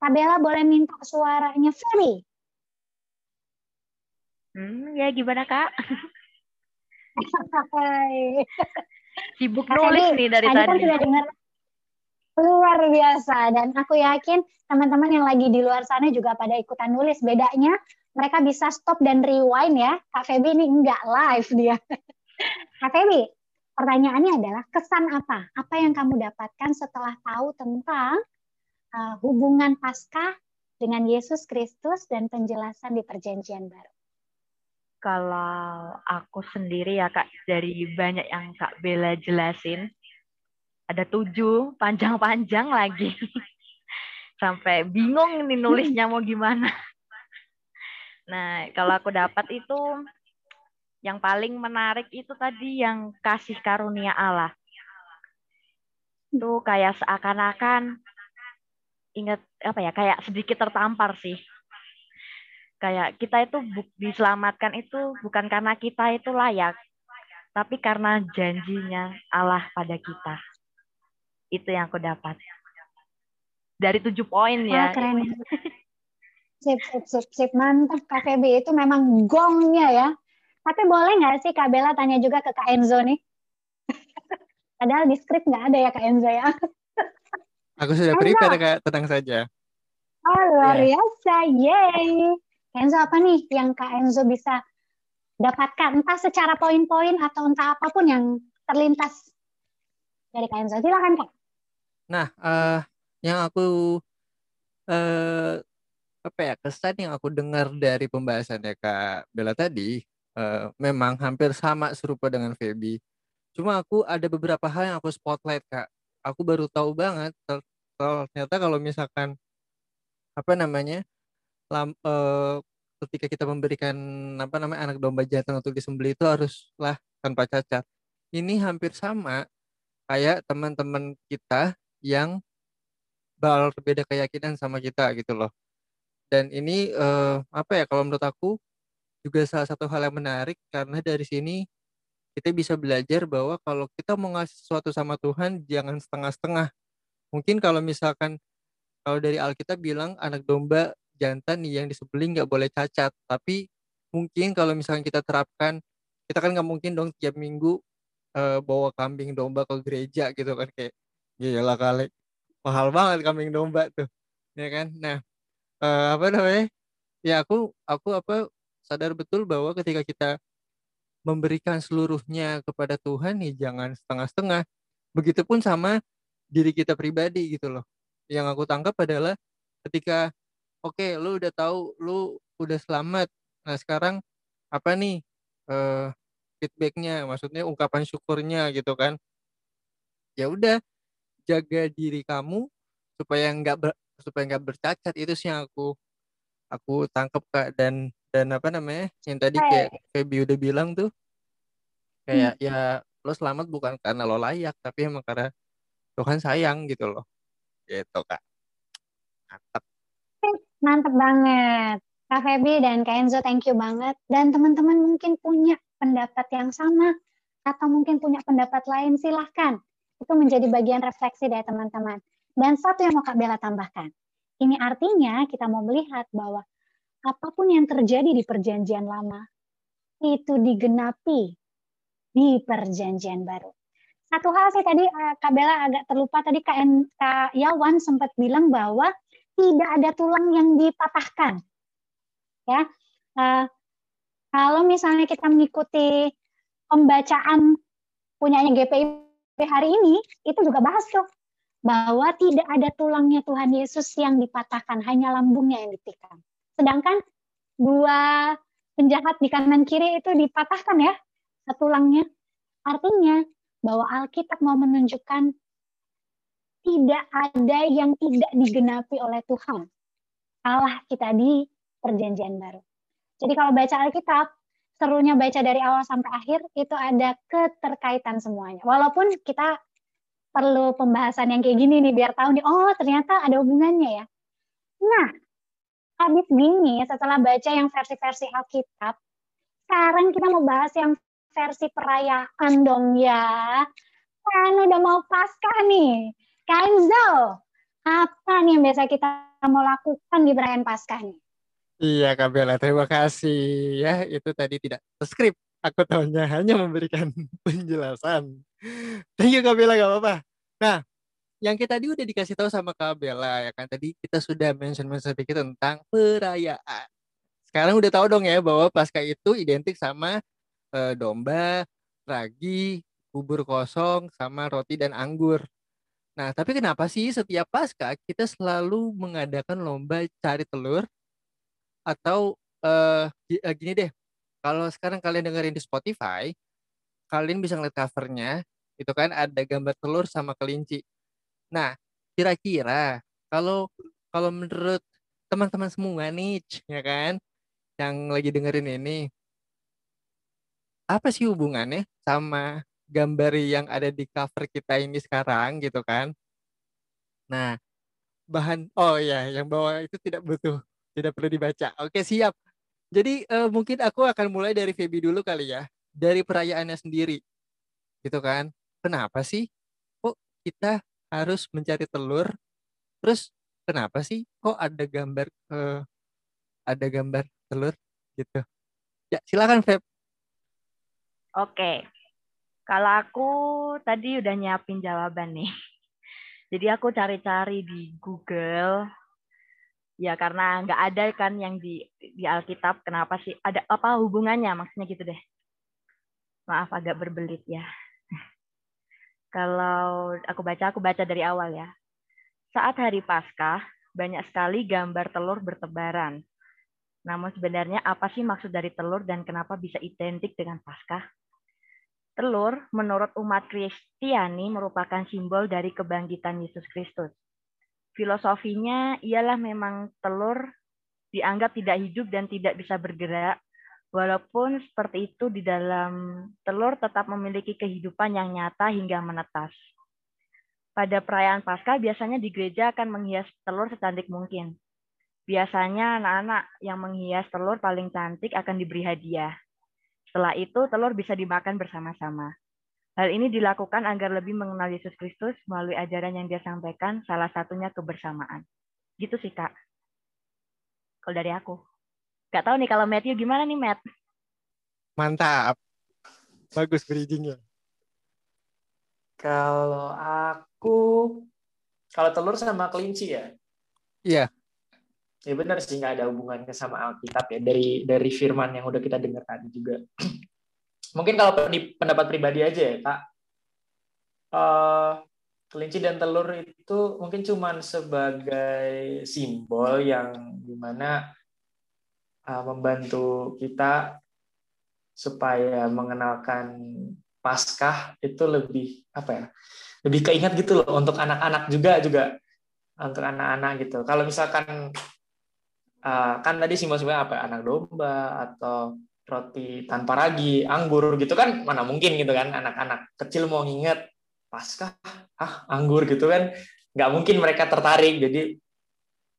Tabela boleh minta suaranya Ferry. Hmm, ya gimana kak? [LAUGHS] Sibuk nulis nih dari tadi. Kan sudah dengar luar biasa dan aku yakin teman-teman yang lagi di luar sana juga pada ikutan nulis. Bedanya mereka bisa stop dan rewind ya. Kak Feby ini enggak live dia. [LAUGHS] Kak Feby, pertanyaannya adalah kesan apa? Apa yang kamu dapatkan setelah tahu tentang uh, hubungan Paskah dengan Yesus Kristus dan penjelasan di Perjanjian Baru? Kalau aku sendiri ya Kak, dari banyak yang Kak Bella jelasin, ada tujuh, panjang-panjang lagi. Sampai bingung nih nulisnya mau gimana. Nah, kalau aku dapat itu, yang paling menarik itu tadi yang kasih karunia Allah. Itu kayak seakan-akan ingat apa ya kayak sedikit tertampar sih kayak kita itu diselamatkan itu bukan karena kita itu layak tapi karena janjinya Allah pada kita itu yang aku dapat dari tujuh poin ya oh, keren [LAUGHS] sip sip sip sip mantap KVB itu memang gongnya ya tapi boleh nggak sih Kak Bella tanya juga ke Kak Enzo nih [LAUGHS] padahal di skrip nggak ada ya Kak Enzo ya [LAUGHS] Aku sudah Kenzo. prepare kak, tenang saja. Oh luar yeah. biasa, yay. Enzo apa nih yang Kak Enzo bisa dapatkan entah secara poin-poin atau entah apa pun yang terlintas dari Kak Enzo. Silakan Kak. Nah, uh, yang aku uh, apa ya kesan yang aku dengar dari pembahasannya Kak Bella tadi uh, memang hampir sama serupa dengan Feby. Cuma aku ada beberapa hal yang aku spotlight Kak. Aku baru tahu banget ternyata kalau misalkan apa namanya lam, uh, ketika kita memberikan apa namanya anak domba jantan untuk disembelih itu haruslah tanpa cacat ini hampir sama kayak teman-teman kita yang berbeda keyakinan sama kita gitu loh. Dan ini eh, apa ya kalau menurut aku juga salah satu hal yang menarik karena dari sini kita bisa belajar bahwa kalau kita mau ngasih sesuatu sama Tuhan jangan setengah-setengah. Mungkin kalau misalkan kalau dari Alkitab bilang anak domba jantan yang disembelih nggak boleh cacat, tapi mungkin kalau misalkan kita terapkan kita kan nggak mungkin dong tiap minggu eh, bawa kambing domba ke gereja gitu kan kayak gila kali. Mahal banget kambing domba tuh. Ya kan? Nah eh, apa namanya? Ya aku aku apa sadar betul bahwa ketika kita memberikan seluruhnya kepada Tuhan nih jangan setengah-setengah. Begitupun sama diri kita pribadi gitu loh. Yang aku tangkap adalah ketika oke lu udah tahu lu udah selamat. Nah sekarang apa nih eh, feedbacknya? Maksudnya ungkapan syukurnya gitu kan. Ya udah jaga diri kamu supaya nggak ber, supaya nggak bercacat itu sih yang aku aku tangkap kak dan dan apa namanya yang tadi kayak Feby udah bilang tuh kayak ya lo selamat bukan karena lo layak tapi emang karena Tuhan sayang gitu loh gitu kak mantap Mantep banget. Kak Feby dan Kak Enzo, thank you banget. Dan teman-teman mungkin punya pendapat yang sama atau mungkin punya pendapat lain, silahkan. Itu menjadi bagian refleksi dari teman-teman. Dan satu yang mau Kak Bella tambahkan. Ini artinya kita mau melihat bahwa apa pun yang terjadi di perjanjian lama, itu digenapi di perjanjian baru. Satu hal sih tadi eh, Kak Bella agak terlupa, tadi Kak, Yawan sempat bilang bahwa tidak ada tulang yang dipatahkan. Ya, uh, kalau misalnya kita mengikuti pembacaan punyanya GPIP hari ini, itu juga bahas tuh bahwa tidak ada tulangnya Tuhan Yesus yang dipatahkan, hanya lambungnya yang ditikam. Sedangkan dua penjahat di kanan kiri itu dipatahkan ya, tulangnya. Artinya bahwa Alkitab mau menunjukkan tidak ada yang tidak digenapi oleh Tuhan. Allah kita di perjanjian baru. Jadi kalau baca Alkitab, serunya baca dari awal sampai akhir, itu ada keterkaitan semuanya. Walaupun kita perlu pembahasan yang kayak gini nih, biar tahu nih, oh ternyata ada hubungannya ya. Nah, habis gini, setelah baca yang versi-versi Alkitab, sekarang kita mau bahas yang versi perayaan dong ya. Kan udah mau Paskah nih. Kenzo, apa nih yang biasa kita mau lakukan di perayaan Paskah nih? Iya Kak Bella, terima kasih ya. Itu tadi tidak skrip. Aku tahunya hanya memberikan [LAUGHS] penjelasan. Thank you Kak Bella, gak apa-apa. Nah, yang kita tadi udah dikasih tahu sama Kak Bella ya kan. Tadi kita sudah mention-mention sedikit tentang perayaan. Sekarang udah tahu dong ya bahwa Paskah itu identik sama eh, domba, ragi, bubur kosong, sama roti dan anggur. Nah, tapi kenapa sih setiap pasca kita selalu mengadakan lomba cari telur atau uh, gini deh, kalau sekarang kalian dengerin di Spotify, kalian bisa ngeliat covernya, itu kan ada gambar telur sama kelinci. Nah, kira-kira kalau kalau menurut teman-teman semua nih, ya kan, yang lagi dengerin ini, apa sih hubungannya sama gambar yang ada di cover kita ini sekarang gitu kan. Nah, bahan oh ya, yang bawah itu tidak butuh, tidak perlu dibaca. Oke, siap. Jadi uh, mungkin aku akan mulai dari Feby dulu kali ya, dari perayaannya sendiri. Gitu kan. Kenapa sih kok kita harus mencari telur? Terus kenapa sih kok ada gambar uh, ada gambar telur gitu? Ya, silakan Feb. Oke. Kalau aku tadi udah nyiapin jawaban nih. [LAUGHS] Jadi aku cari-cari di Google. Ya karena nggak ada kan yang di di Alkitab. Kenapa sih? Ada apa hubungannya? Maksudnya gitu deh. Maaf agak berbelit ya. [LAUGHS] Kalau aku baca, aku baca dari awal ya. Saat hari Paskah, banyak sekali gambar telur bertebaran. Namun sebenarnya apa sih maksud dari telur dan kenapa bisa identik dengan Paskah? Telur, menurut umat Kristiani, merupakan simbol dari kebangkitan Yesus Kristus. Filosofinya ialah memang telur dianggap tidak hidup dan tidak bisa bergerak, Walaupun seperti itu di dalam telur tetap memiliki kehidupan yang nyata hingga menetas. Pada perayaan Paskah biasanya di gereja akan menghias telur secantik mungkin. Biasanya anak-anak yang menghias telur paling cantik akan diberi hadiah. Setelah itu telur bisa dimakan bersama-sama. Hal ini dilakukan agar lebih mengenal Yesus Kristus melalui ajaran yang dia sampaikan, salah satunya kebersamaan. Gitu sih, Kak. Kalau dari aku. Gak tahu nih kalau Matthew gimana nih, Matt? Mantap. Bagus bridgingnya. Kalau aku, kalau telur sama kelinci ya, Iya. ya benar sih nggak ada hubungannya sama Alkitab ya dari dari firman yang udah kita dengar tadi juga. Mungkin kalau pendapat pribadi aja ya kak, Eh, kelinci dan telur itu mungkin cuman sebagai simbol yang di mana eh, membantu kita supaya mengenalkan Paskah itu lebih apa ya? Lebih keingat gitu loh untuk anak-anak juga juga untuk anak-anak gitu. Kalau misalkan uh, kan tadi simbol-simbolnya apa? Anak domba atau roti tanpa ragi, anggur gitu kan mana mungkin gitu kan anak-anak kecil mau nginget Paskah, ah anggur gitu kan nggak mungkin mereka tertarik. Jadi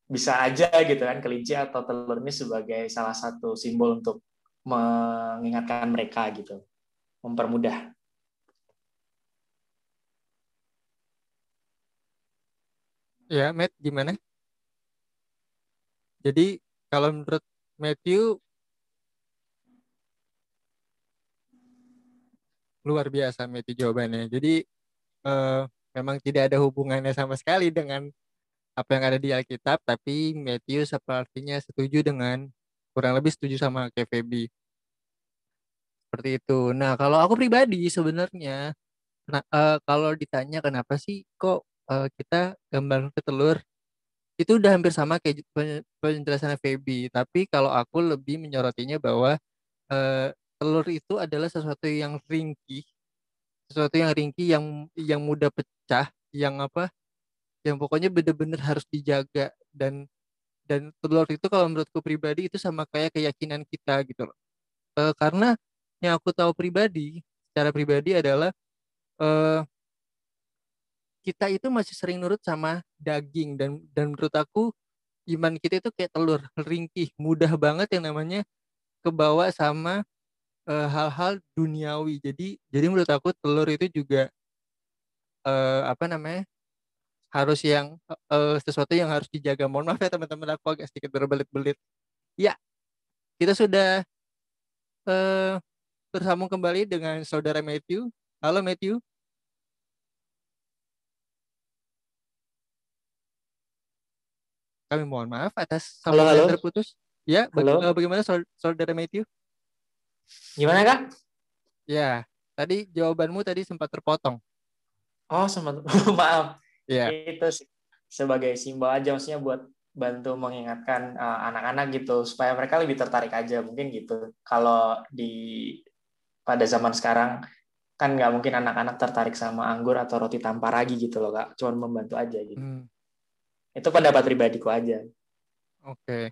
bisa aja gitu kan kelinci atau telur ini sebagai salah satu simbol untuk mengingatkan mereka gitu, mempermudah. Ya, Matt, gimana? Jadi, kalau menurut Matthew, luar biasa Matthew jawabannya. Jadi, eh, memang tidak ada hubungannya sama sekali dengan apa yang ada di Alkitab, tapi Matthew sepertinya setuju dengan, kurang lebih setuju sama Feby. Seperti itu. Nah, kalau aku pribadi sebenarnya, nah, eh, kalau ditanya kenapa sih kok eh, kita gambar ke telur, itu udah hampir sama kayak pen- penjelasan Feby. Tapi kalau aku lebih menyorotinya bahwa eh, telur itu adalah sesuatu yang ringkih, sesuatu yang ringkih yang yang mudah pecah, yang apa? Yang pokoknya bener-bener harus dijaga dan dan telur itu kalau menurutku pribadi itu sama kayak keyakinan kita gitu loh. Eh, karena yang aku tahu pribadi, secara pribadi adalah eh, kita itu masih sering nurut sama daging dan dan menurut aku iman kita itu kayak telur ringkih mudah banget yang namanya kebawa sama eh, hal-hal duniawi. Jadi jadi menurut aku telur itu juga eh, apa namanya harus yang eh, sesuatu yang harus dijaga. Mohon maaf ya teman-teman aku agak sedikit berbelit-belit. Ya kita sudah eh, bersambung kembali dengan saudara Matthew. Halo Matthew. Kami mohon maaf atas sambungan terputus. Ya baga- Halo. bagaimana saud- saudara Matthew Gimana kak? ya tadi jawabanmu tadi sempat terpotong Oh sempat [LAUGHS] maaf. ya Itu sih sebagai simbol aja maksudnya buat bantu mengingatkan uh, anak-anak gitu supaya mereka lebih tertarik aja mungkin gitu. Kalau di pada zaman sekarang kan nggak mungkin anak-anak tertarik sama anggur atau roti tanpa ragi gitu loh kak. Cuman membantu aja gitu. Hmm, Itu pendapat pribadiku aja. oke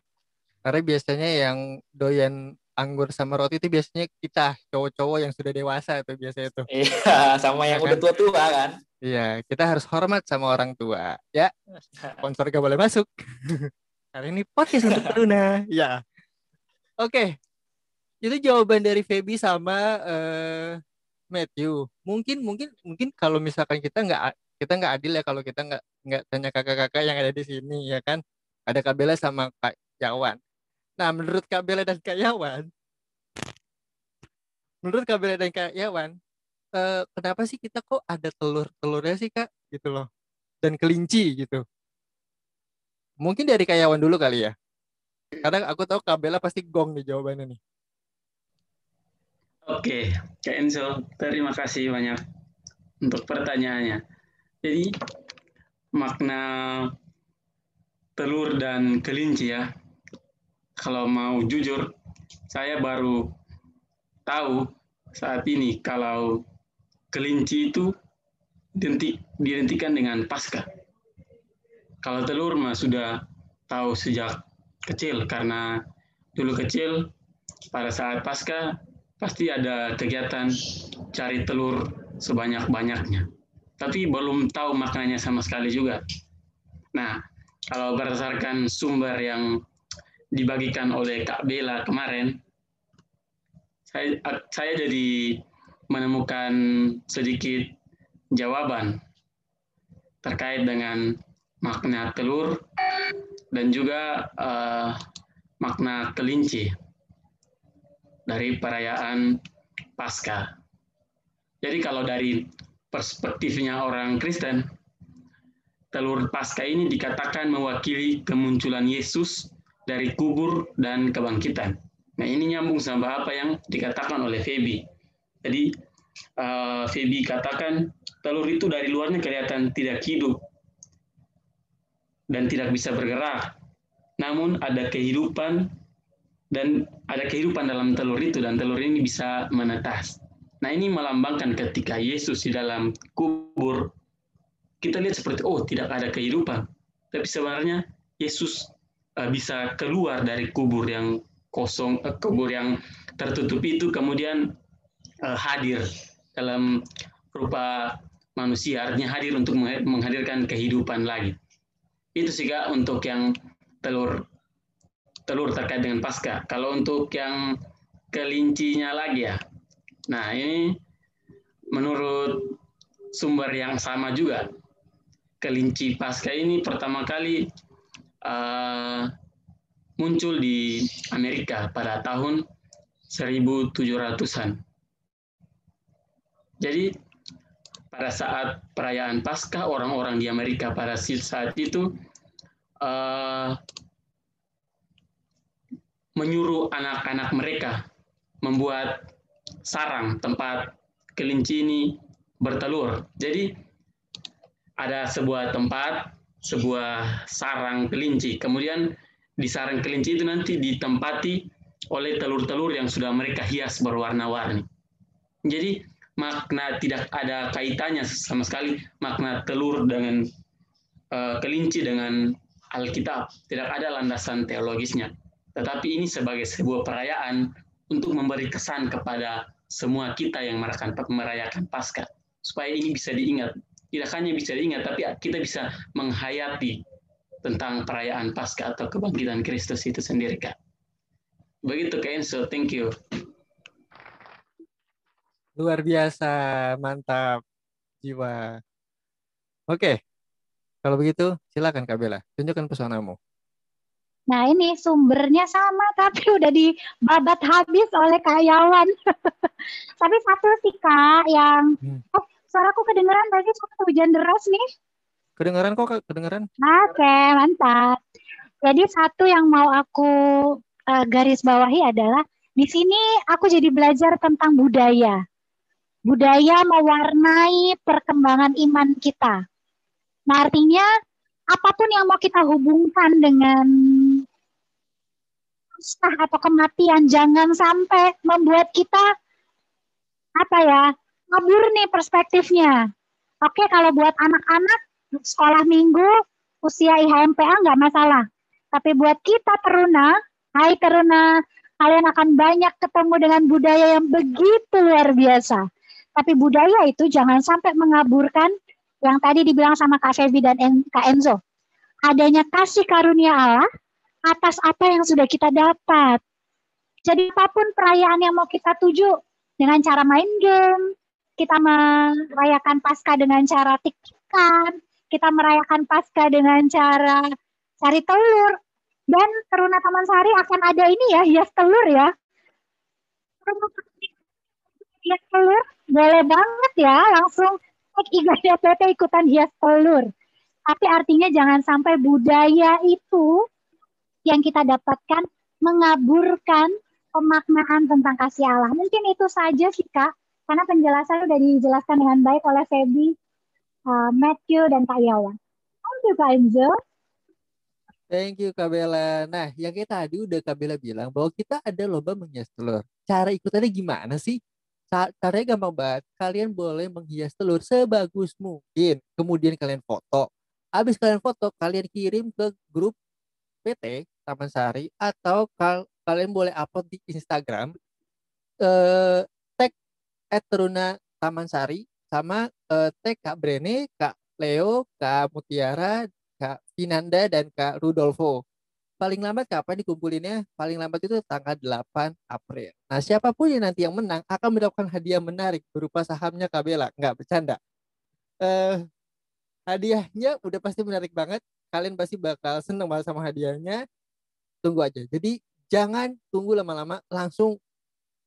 karena biasanya yang doyan anggur sama roti itu biasanya kita cowok-cowok yang sudah dewasa itu biasanya itu [LAUGHS] Iya sama yang Ya udah kan? tua-tua kan. Iya, kita harus hormat sama orang tua. Ya, [LAUGHS] sponsor gak boleh masuk. [LAUGHS] Karena ini podcast untuk Luna. Ya. Oke. Itu jawaban dari Feby sama eh, Matthew. Mungkin mungkin mungkin kalau misalkan kita nggak kita nggak adil ya kalau kita nggak nggak tanya kakak-kakak yang ada di sini ya kan. Ada Kak Bella sama Kak Yawan. Nah, menurut Kak Bella dan Kak Yawan, menurut Kak Bella dan Kak Yawan, eh, kenapa sih kita kok ada telur-telurnya sih Kak? Gitu loh. Dan kelinci gitu. Mungkin dari karyawan dulu kali ya. Karena aku tahu Kak Bella pasti gong nih jawabannya nih. Oke, Kak Enzo, terima kasih banyak untuk pertanyaannya. Jadi, makna telur dan kelinci ya, kalau mau jujur, saya baru tahu saat ini kalau kelinci itu identik, diidentikan dengan pasca. Kalau telur mah sudah tahu sejak kecil, karena dulu kecil pada saat pasca pasti ada kegiatan cari telur sebanyak-banyaknya. Tapi belum tahu maknanya sama sekali juga. Nah, kalau berdasarkan sumber yang dibagikan oleh Kak Bella kemarin, saya, saya jadi menemukan sedikit jawaban terkait dengan makna telur dan juga uh, makna kelinci dari perayaan Paskah. Jadi kalau dari perspektifnya orang Kristen, telur Paskah ini dikatakan mewakili kemunculan Yesus dari kubur dan kebangkitan. Nah ini nyambung sama apa yang dikatakan oleh Febi. Jadi uh, Febi katakan telur itu dari luarnya kelihatan tidak hidup, dan tidak bisa bergerak. Namun ada kehidupan dan ada kehidupan dalam telur itu dan telur ini bisa menetas. Nah ini melambangkan ketika Yesus di dalam kubur, kita lihat seperti, oh tidak ada kehidupan. Tapi sebenarnya Yesus bisa keluar dari kubur yang kosong, uh, kubur yang tertutup itu, kemudian uh, hadir dalam rupa manusia, artinya hadir untuk menghadirkan kehidupan lagi. Itu sih kak untuk yang telur telur terkait dengan pasca. Kalau untuk yang kelincinya lagi ya. Nah ini menurut sumber yang sama juga. Kelinci pasca ini pertama kali uh, muncul di Amerika pada tahun 1700-an. Jadi pada saat perayaan Paskah orang-orang di Amerika pada saat itu uh, menyuruh anak-anak mereka membuat sarang tempat kelinci ini bertelur. Jadi ada sebuah tempat, sebuah sarang kelinci. Kemudian di sarang kelinci itu nanti ditempati oleh telur-telur yang sudah mereka hias berwarna-warni. Jadi makna tidak ada kaitannya sama sekali makna telur dengan uh, kelinci dengan Alkitab, tidak ada landasan teologisnya. Tetapi ini sebagai sebuah perayaan untuk memberi kesan kepada semua kita yang merayakan, Paskah. Supaya ini bisa diingat. Tidak hanya bisa diingat, tapi kita bisa menghayati tentang perayaan Paskah atau kebangkitan Kristus itu sendiri, Kak. Begitu, Kak Enzo. Thank you. Luar biasa, mantap jiwa. Oke, kalau begitu, silakan Kak Bella, tunjukkan pesonamu. Nah ini sumbernya sama tapi udah dibabat habis oleh Kak Yawan. [LAUGHS] tapi satu sih Kak yang hmm. Suaraku kedengeran tadi suara hujan deras nih. Kedengeran kok kedengeran. Oke mantap. Jadi satu yang mau aku uh, garis bawahi adalah di sini aku jadi belajar tentang budaya. Budaya mewarnai perkembangan iman kita. Nah, artinya apa pun yang mau kita hubungkan dengan atau kematian, jangan sampai membuat kita apa ya kabur nih perspektifnya. Oke, kalau buat anak-anak sekolah minggu usia IHMPA nggak masalah. Tapi buat kita teruna, hai teruna, kalian akan banyak ketemu dengan budaya yang begitu luar biasa. Tapi budaya itu jangan sampai mengaburkan yang tadi dibilang sama Kak Febi dan Kak Enzo. Adanya kasih karunia Allah atas apa yang sudah kita dapat. Jadi apa pun perayaan yang mau kita tuju dengan cara main game, kita merayakan pasca dengan cara tiktokan, kita merayakan pasca dengan cara cari telur, dan Teruna Taman Sari akan ada ini ya, hias telur ya. Hias telur, boleh banget ya, langsung ibadah PT ikutan hias telur. Tapi artinya jangan sampai budaya itu yang kita dapatkan mengaburkan pemaknaan tentang kasih Allah. Mungkin itu saja sih Kak, karena penjelasan sudah dijelaskan dengan baik oleh Feby, uh, Matthew, dan Kak Yawan. Thank you Kak Enzo. Thank you Kak Bella. Nah, yang kita tadi udah Kak Bella bilang bahwa kita ada lomba menghias telur. Cara ikutannya gimana sih? caranya gampang banget. Kalian boleh menghias telur sebagus mungkin. Kemudian kalian foto. Habis kalian foto, kalian kirim ke grup PT Taman Sari atau kal kalian boleh upload di Instagram eh tag @teruna Tamansari sama eh, tag Kak Brene, Kak Leo, Kak Mutiara, Kak Vinanda dan Kak Rudolfo. Paling lambat kapan dikumpulinnya? Paling lambat itu tanggal 8 April. Nah, siapa pun yang nanti yang menang akan mendapatkan hadiah menarik berupa sahamnya Kak Bella. Enggak, bercanda. Eh hadiahnya udah pasti menarik banget. Kalian pasti bakal seneng banget sama hadiahnya. Tunggu aja. Jadi jangan tunggu lama-lama, langsung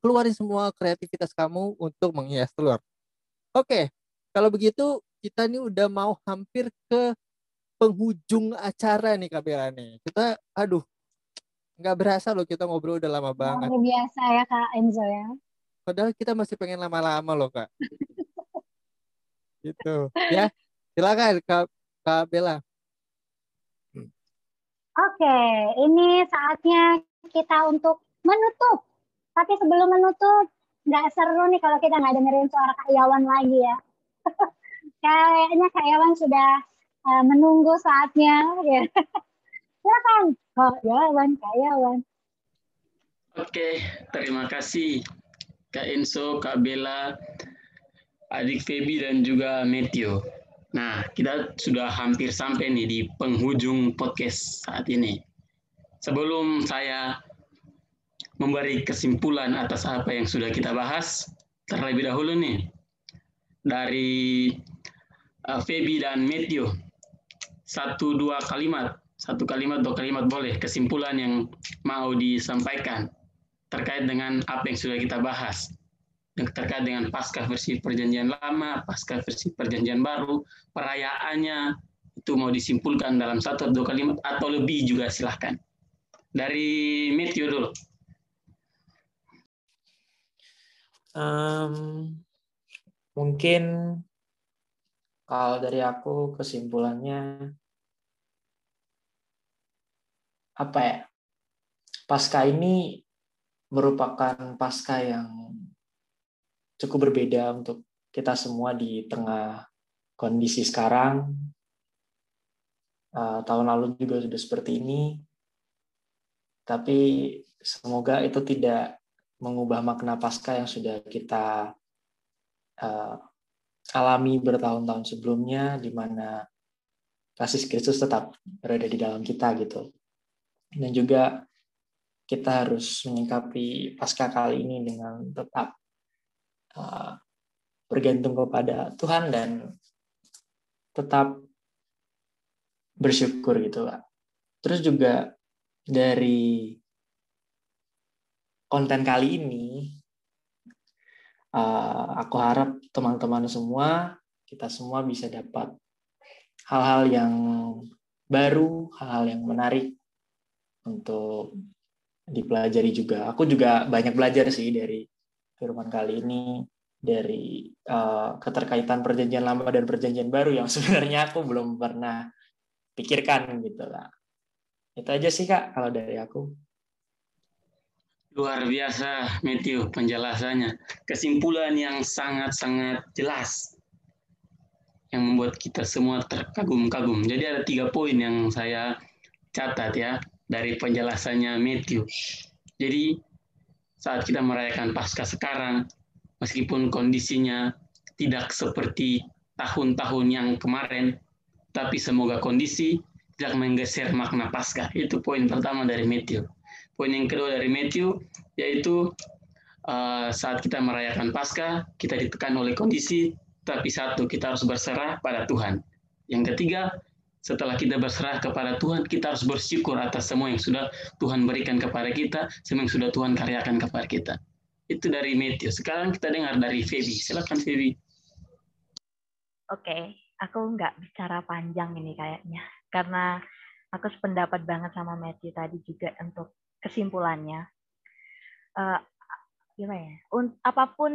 keluarin semua kreativitas kamu untuk menghias telur. Oke, kalau begitu kita nih udah mau hampir ke penghujung acara nih Kak Bella nih. Kita, aduh, nggak berasa loh kita ngobrol udah lama banget. Luar biasa ya Kak Enzo ya. Padahal kita masih pengen lama-lama loh Kak. [LAUGHS] gitu. Ya, silakan Kak, Kak Bella. Oke, ini saatnya kita untuk menutup. Tapi sebelum menutup, nggak seru nih kalau kita nggak dengerin suara Kak Yawan lagi ya. [LAUGHS] Kayaknya Kak Yawan sudah uh, menunggu saatnya. Ya. [LAUGHS] Silakan, Kak Yawan, Kak Yawan. Oke, terima kasih Kak Enzo, Kak Bella, adik Feby dan juga Matthew. Nah, kita sudah hampir sampai nih di penghujung podcast saat ini. Sebelum saya memberi kesimpulan atas apa yang sudah kita bahas, terlebih dahulu nih dari uh, Feby dan Matthew. Satu dua kalimat, satu kalimat dua kalimat boleh kesimpulan yang mau disampaikan terkait dengan apa yang sudah kita bahas yang terkait dengan pasca versi perjanjian lama, pasca versi perjanjian baru, perayaannya itu mau disimpulkan dalam satu dua kalimat atau lebih juga silahkan. Dari Matthew dulu. Um, mungkin kalau dari aku kesimpulannya apa ya? Pasca ini merupakan pasca yang cukup berbeda untuk kita semua di tengah kondisi sekarang. Uh, tahun lalu juga sudah seperti ini, tapi semoga itu tidak mengubah makna pasca yang sudah kita uh, alami bertahun-tahun sebelumnya, di mana kasih Kristus tetap berada di dalam kita gitu. Dan juga kita harus menyikapi pasca kali ini dengan tetap uh, bergantung kepada Tuhan dan tetap bersyukur gitu Kak. Terus juga dari konten kali ini uh, aku harap teman-teman semua kita semua bisa dapat hal-hal yang baru, hal-hal yang menarik untuk dipelajari juga. Aku juga banyak belajar sih dari firman kali ini dari uh, keterkaitan perjanjian lama dan perjanjian baru yang [LAUGHS] sebenarnya aku belum pernah pikirkan gitu lah. Itu aja sih kak kalau dari aku. Luar biasa Matthew penjelasannya. Kesimpulan yang sangat-sangat jelas yang membuat kita semua terkagum-kagum. Jadi ada tiga poin yang saya catat ya dari penjelasannya Matthew. Jadi saat kita merayakan Paskah sekarang, meskipun kondisinya tidak seperti tahun-tahun yang kemarin, tapi semoga kondisi tidak menggeser makna Paskah. Itu poin pertama dari Matthew. Poin yang kedua dari Matthew yaitu uh, saat kita merayakan Paskah, kita ditekan oleh kondisi, tapi satu kita harus berserah pada Tuhan. Yang ketiga, setelah kita berserah kepada Tuhan, kita harus bersyukur atas semua yang sudah Tuhan berikan kepada kita, semua yang sudah Tuhan karyakan kepada kita. Itu dari Matthew. Sekarang kita dengar dari Feby. Silakan Feby. Oke, aku nggak bicara panjang ini kayaknya. Karena aku sependapat banget sama Matthew tadi juga untuk kesimpulannya. Uh, gimana ya? apa pun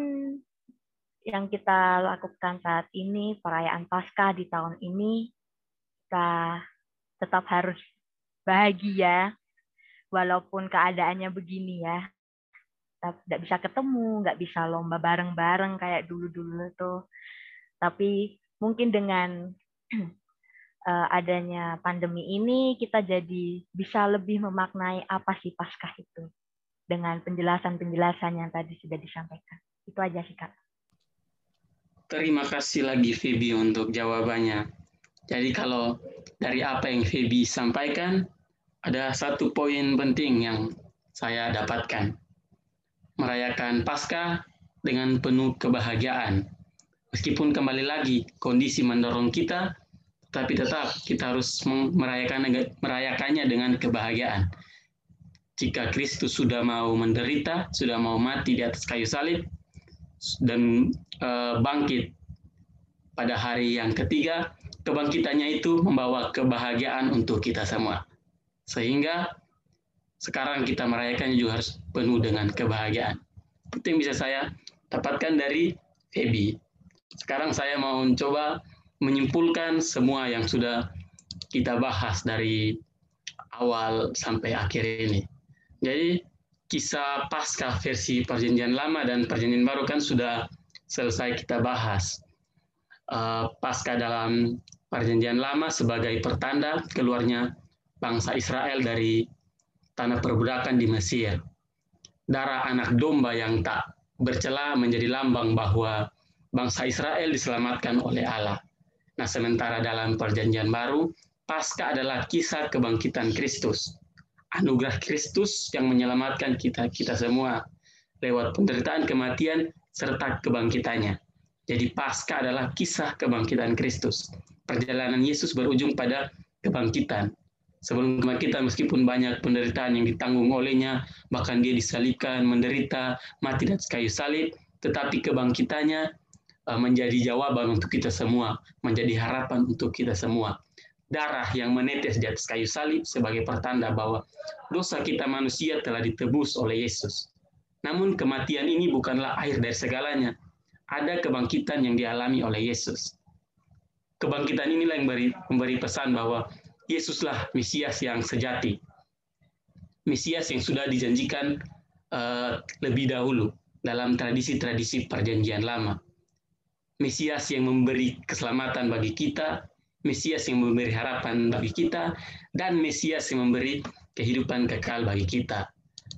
yang kita lakukan saat ini, perayaan Paskah di tahun ini, kita tetap harus bahagia walaupun keadaannya begini ya tidak bisa ketemu nggak bisa lomba bareng-bareng kayak dulu-dulu tuh tapi mungkin dengan adanya pandemi ini kita jadi bisa lebih memaknai apa sih paskah itu dengan penjelasan-penjelasan yang tadi sudah disampaikan. Itu aja sih Kak. Terima kasih lagi Feby untuk jawabannya. Jadi kalau dari apa yang Feby sampaikan, ada satu poin penting yang saya dapatkan. Merayakan Paskah dengan penuh kebahagiaan. Meskipun kembali lagi kondisi mendorong kita, tapi tetap kita harus merayakan merayakannya dengan kebahagiaan. Jika Kristus sudah mau menderita, sudah mau mati di atas kayu salib, dan uh, bangkit pada hari yang ketiga, kebangkitannya itu membawa kebahagiaan untuk kita semua. Sehingga sekarang kita merayakannya juga harus penuh dengan kebahagiaan. Itu yang bisa saya dapatkan dari Feby. Sekarang saya mau mencoba menyimpulkan semua yang sudah kita bahas dari awal sampai akhir ini. Jadi kisah pasca versi perjanjian lama dan perjanjian baru kan sudah selesai kita bahas. Uh, pasca dalam perjanjian lama sebagai pertanda keluarnya bangsa Israel dari tanah perbudakan di Mesir. Darah anak domba yang tak bercela menjadi lambang bahwa bangsa Israel diselamatkan oleh Allah. Nah, sementara dalam perjanjian baru, pasca adalah kisah kebangkitan Kristus anugerah Kristus yang menyelamatkan kita kita semua lewat penderitaan kematian serta kebangkitannya. Jadi pasca adalah kisah kebangkitan Kristus. Perjalanan Yesus berujung pada kebangkitan. Sebelum kebangkitan meskipun banyak penderitaan yang ditanggung olehnya, bahkan dia disalibkan, menderita, mati di kayu salib, tetapi kebangkitannya menjadi jawaban untuk kita semua, menjadi harapan untuk kita semua darah yang menetes di atas kayu salib sebagai pertanda bahwa dosa kita manusia telah ditebus oleh Yesus. Namun kematian ini bukanlah akhir dari segalanya. Ada kebangkitan yang dialami oleh Yesus. Kebangkitan inilah yang memberi, memberi pesan bahwa Yesuslah Mesias yang sejati. Mesias yang sudah dijanjikan uh, lebih dahulu dalam tradisi-tradisi perjanjian lama. Mesias yang memberi keselamatan bagi kita, Mesias yang memberi harapan bagi kita, dan Mesias yang memberi kehidupan kekal bagi kita.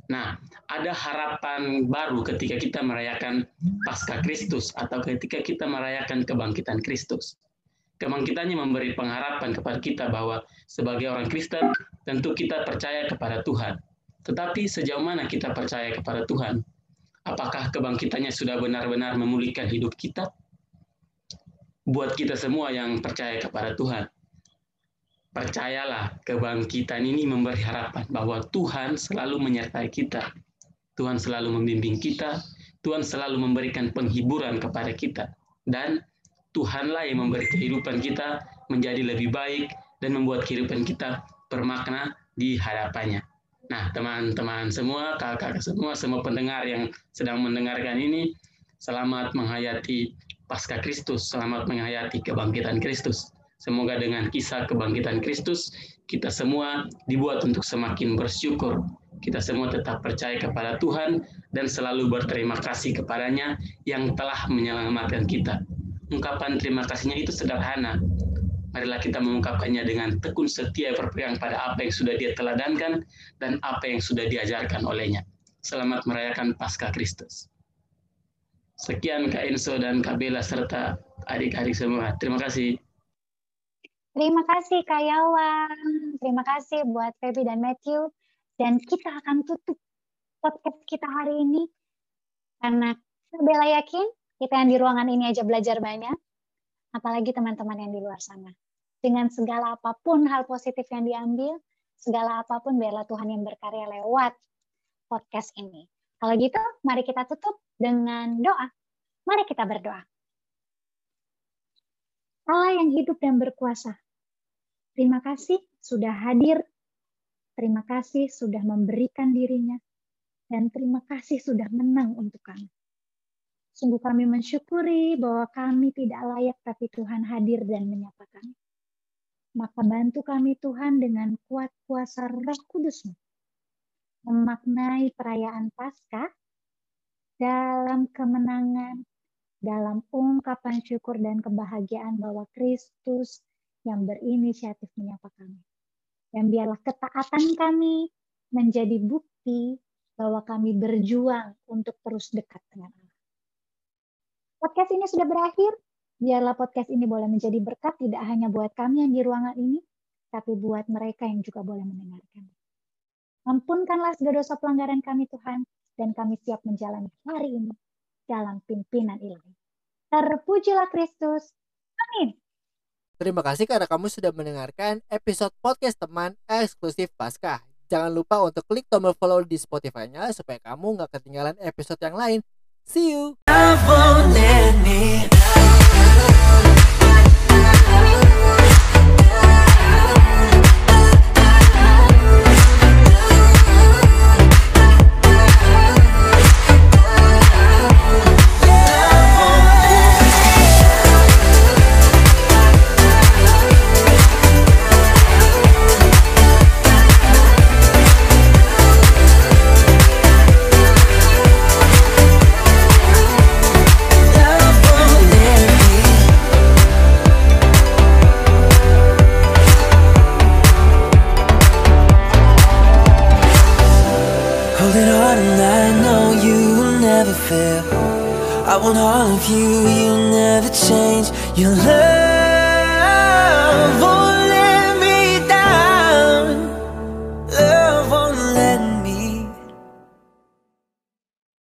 Nah, ada harapan baru ketika kita merayakan Pasca Kristus atau ketika kita merayakan kebangkitan Kristus. Kebangkitannya memberi pengharapan kepada kita bahwa sebagai orang Kristen tentu kita percaya kepada Tuhan. Tetapi sejauh mana kita percaya kepada Tuhan? Apakah kebangkitannya sudah benar-benar memulihkan hidup kita? Buat kita semua yang percaya kepada Tuhan. Percayalah, kebangkitan ini memberi harapan bahwa Tuhan selalu menyertai kita. Tuhan selalu membimbing kita, Tuhan selalu memberikan penghiburan kepada kita. Dan Tuhanlah yang memberi kehidupan kita menjadi lebih baik dan membuat kehidupan kita bermakna di hadapannya. Nah, teman-teman semua, kakak-kakak semua, semua pendengar yang sedang mendengarkan ini, selamat menghayati pasca Kristus, selamat menghayati kebangkitan Kristus. Semoga dengan kisah kebangkitan Kristus, kita semua dibuat untuk semakin bersyukur. Kita semua tetap percaya kepada Tuhan dan selalu berterima kasih kepadanya yang telah menyelamatkan kita. Ungkapan terima kasihnya itu sederhana. Marilah kita mengungkapkannya dengan tekun setia berpegang pada apa yang sudah dia teladankan dan apa yang sudah diajarkan olehnya. Selamat merayakan Paskah Kristus. Sekian Kak Enso dan Kak Bella serta adik-adik semua. Terima kasih. Terima kasih Kak Yawan. Terima kasih buat Feby dan Matthew. Dan kita akan tutup podcast kita hari ini. Karena Bella yakin kita yang di ruangan ini aja belajar banyak. Apalagi teman-teman yang di luar sana. Dengan segala apa pun hal positif yang diambil, segala apa pun biarlah Tuhan yang berkarya lewat podcast ini. Kalau gitu, mari kita tutup dengan doa. Mari kita berdoa. Allah yang hidup dan berkuasa, terima kasih sudah hadir, terima kasih sudah memberikan dirinya, dan terima kasih sudah menang untuk kami. Sungguh kami mensyukuri bahwa kami tidak layak, tapi Tuhan hadir dan menyapa kami. Maka bantu kami Tuhan dengan kuat kuasa roh kudusmu memaknai perayaan Paskah dalam kemenangan, dalam ungkapan syukur dan kebahagiaan bahwa Kristus yang berinisiatif menyapa kami. Dan biarlah ketaatan kami menjadi bukti bahwa kami berjuang untuk terus dekat dengan Allah. Podcast ini sudah berakhir. Biarlah podcast ini boleh menjadi berkat tidak hanya buat kami yang di ruangan ini, tapi buat mereka yang juga boleh mendengarkan. Ampunkanlah segala dosa pelanggaran kami Tuhan, dan kami siap menjalani hari ini dalam pimpinan ilahi. Terpujilah Kristus. Amin. Terima kasih karena kamu sudah mendengarkan episode podcast teman eksklusif Pasca. Jangan lupa untuk klik tombol follow di Spotify-nya supaya kamu nggak ketinggalan episode yang lain. See you!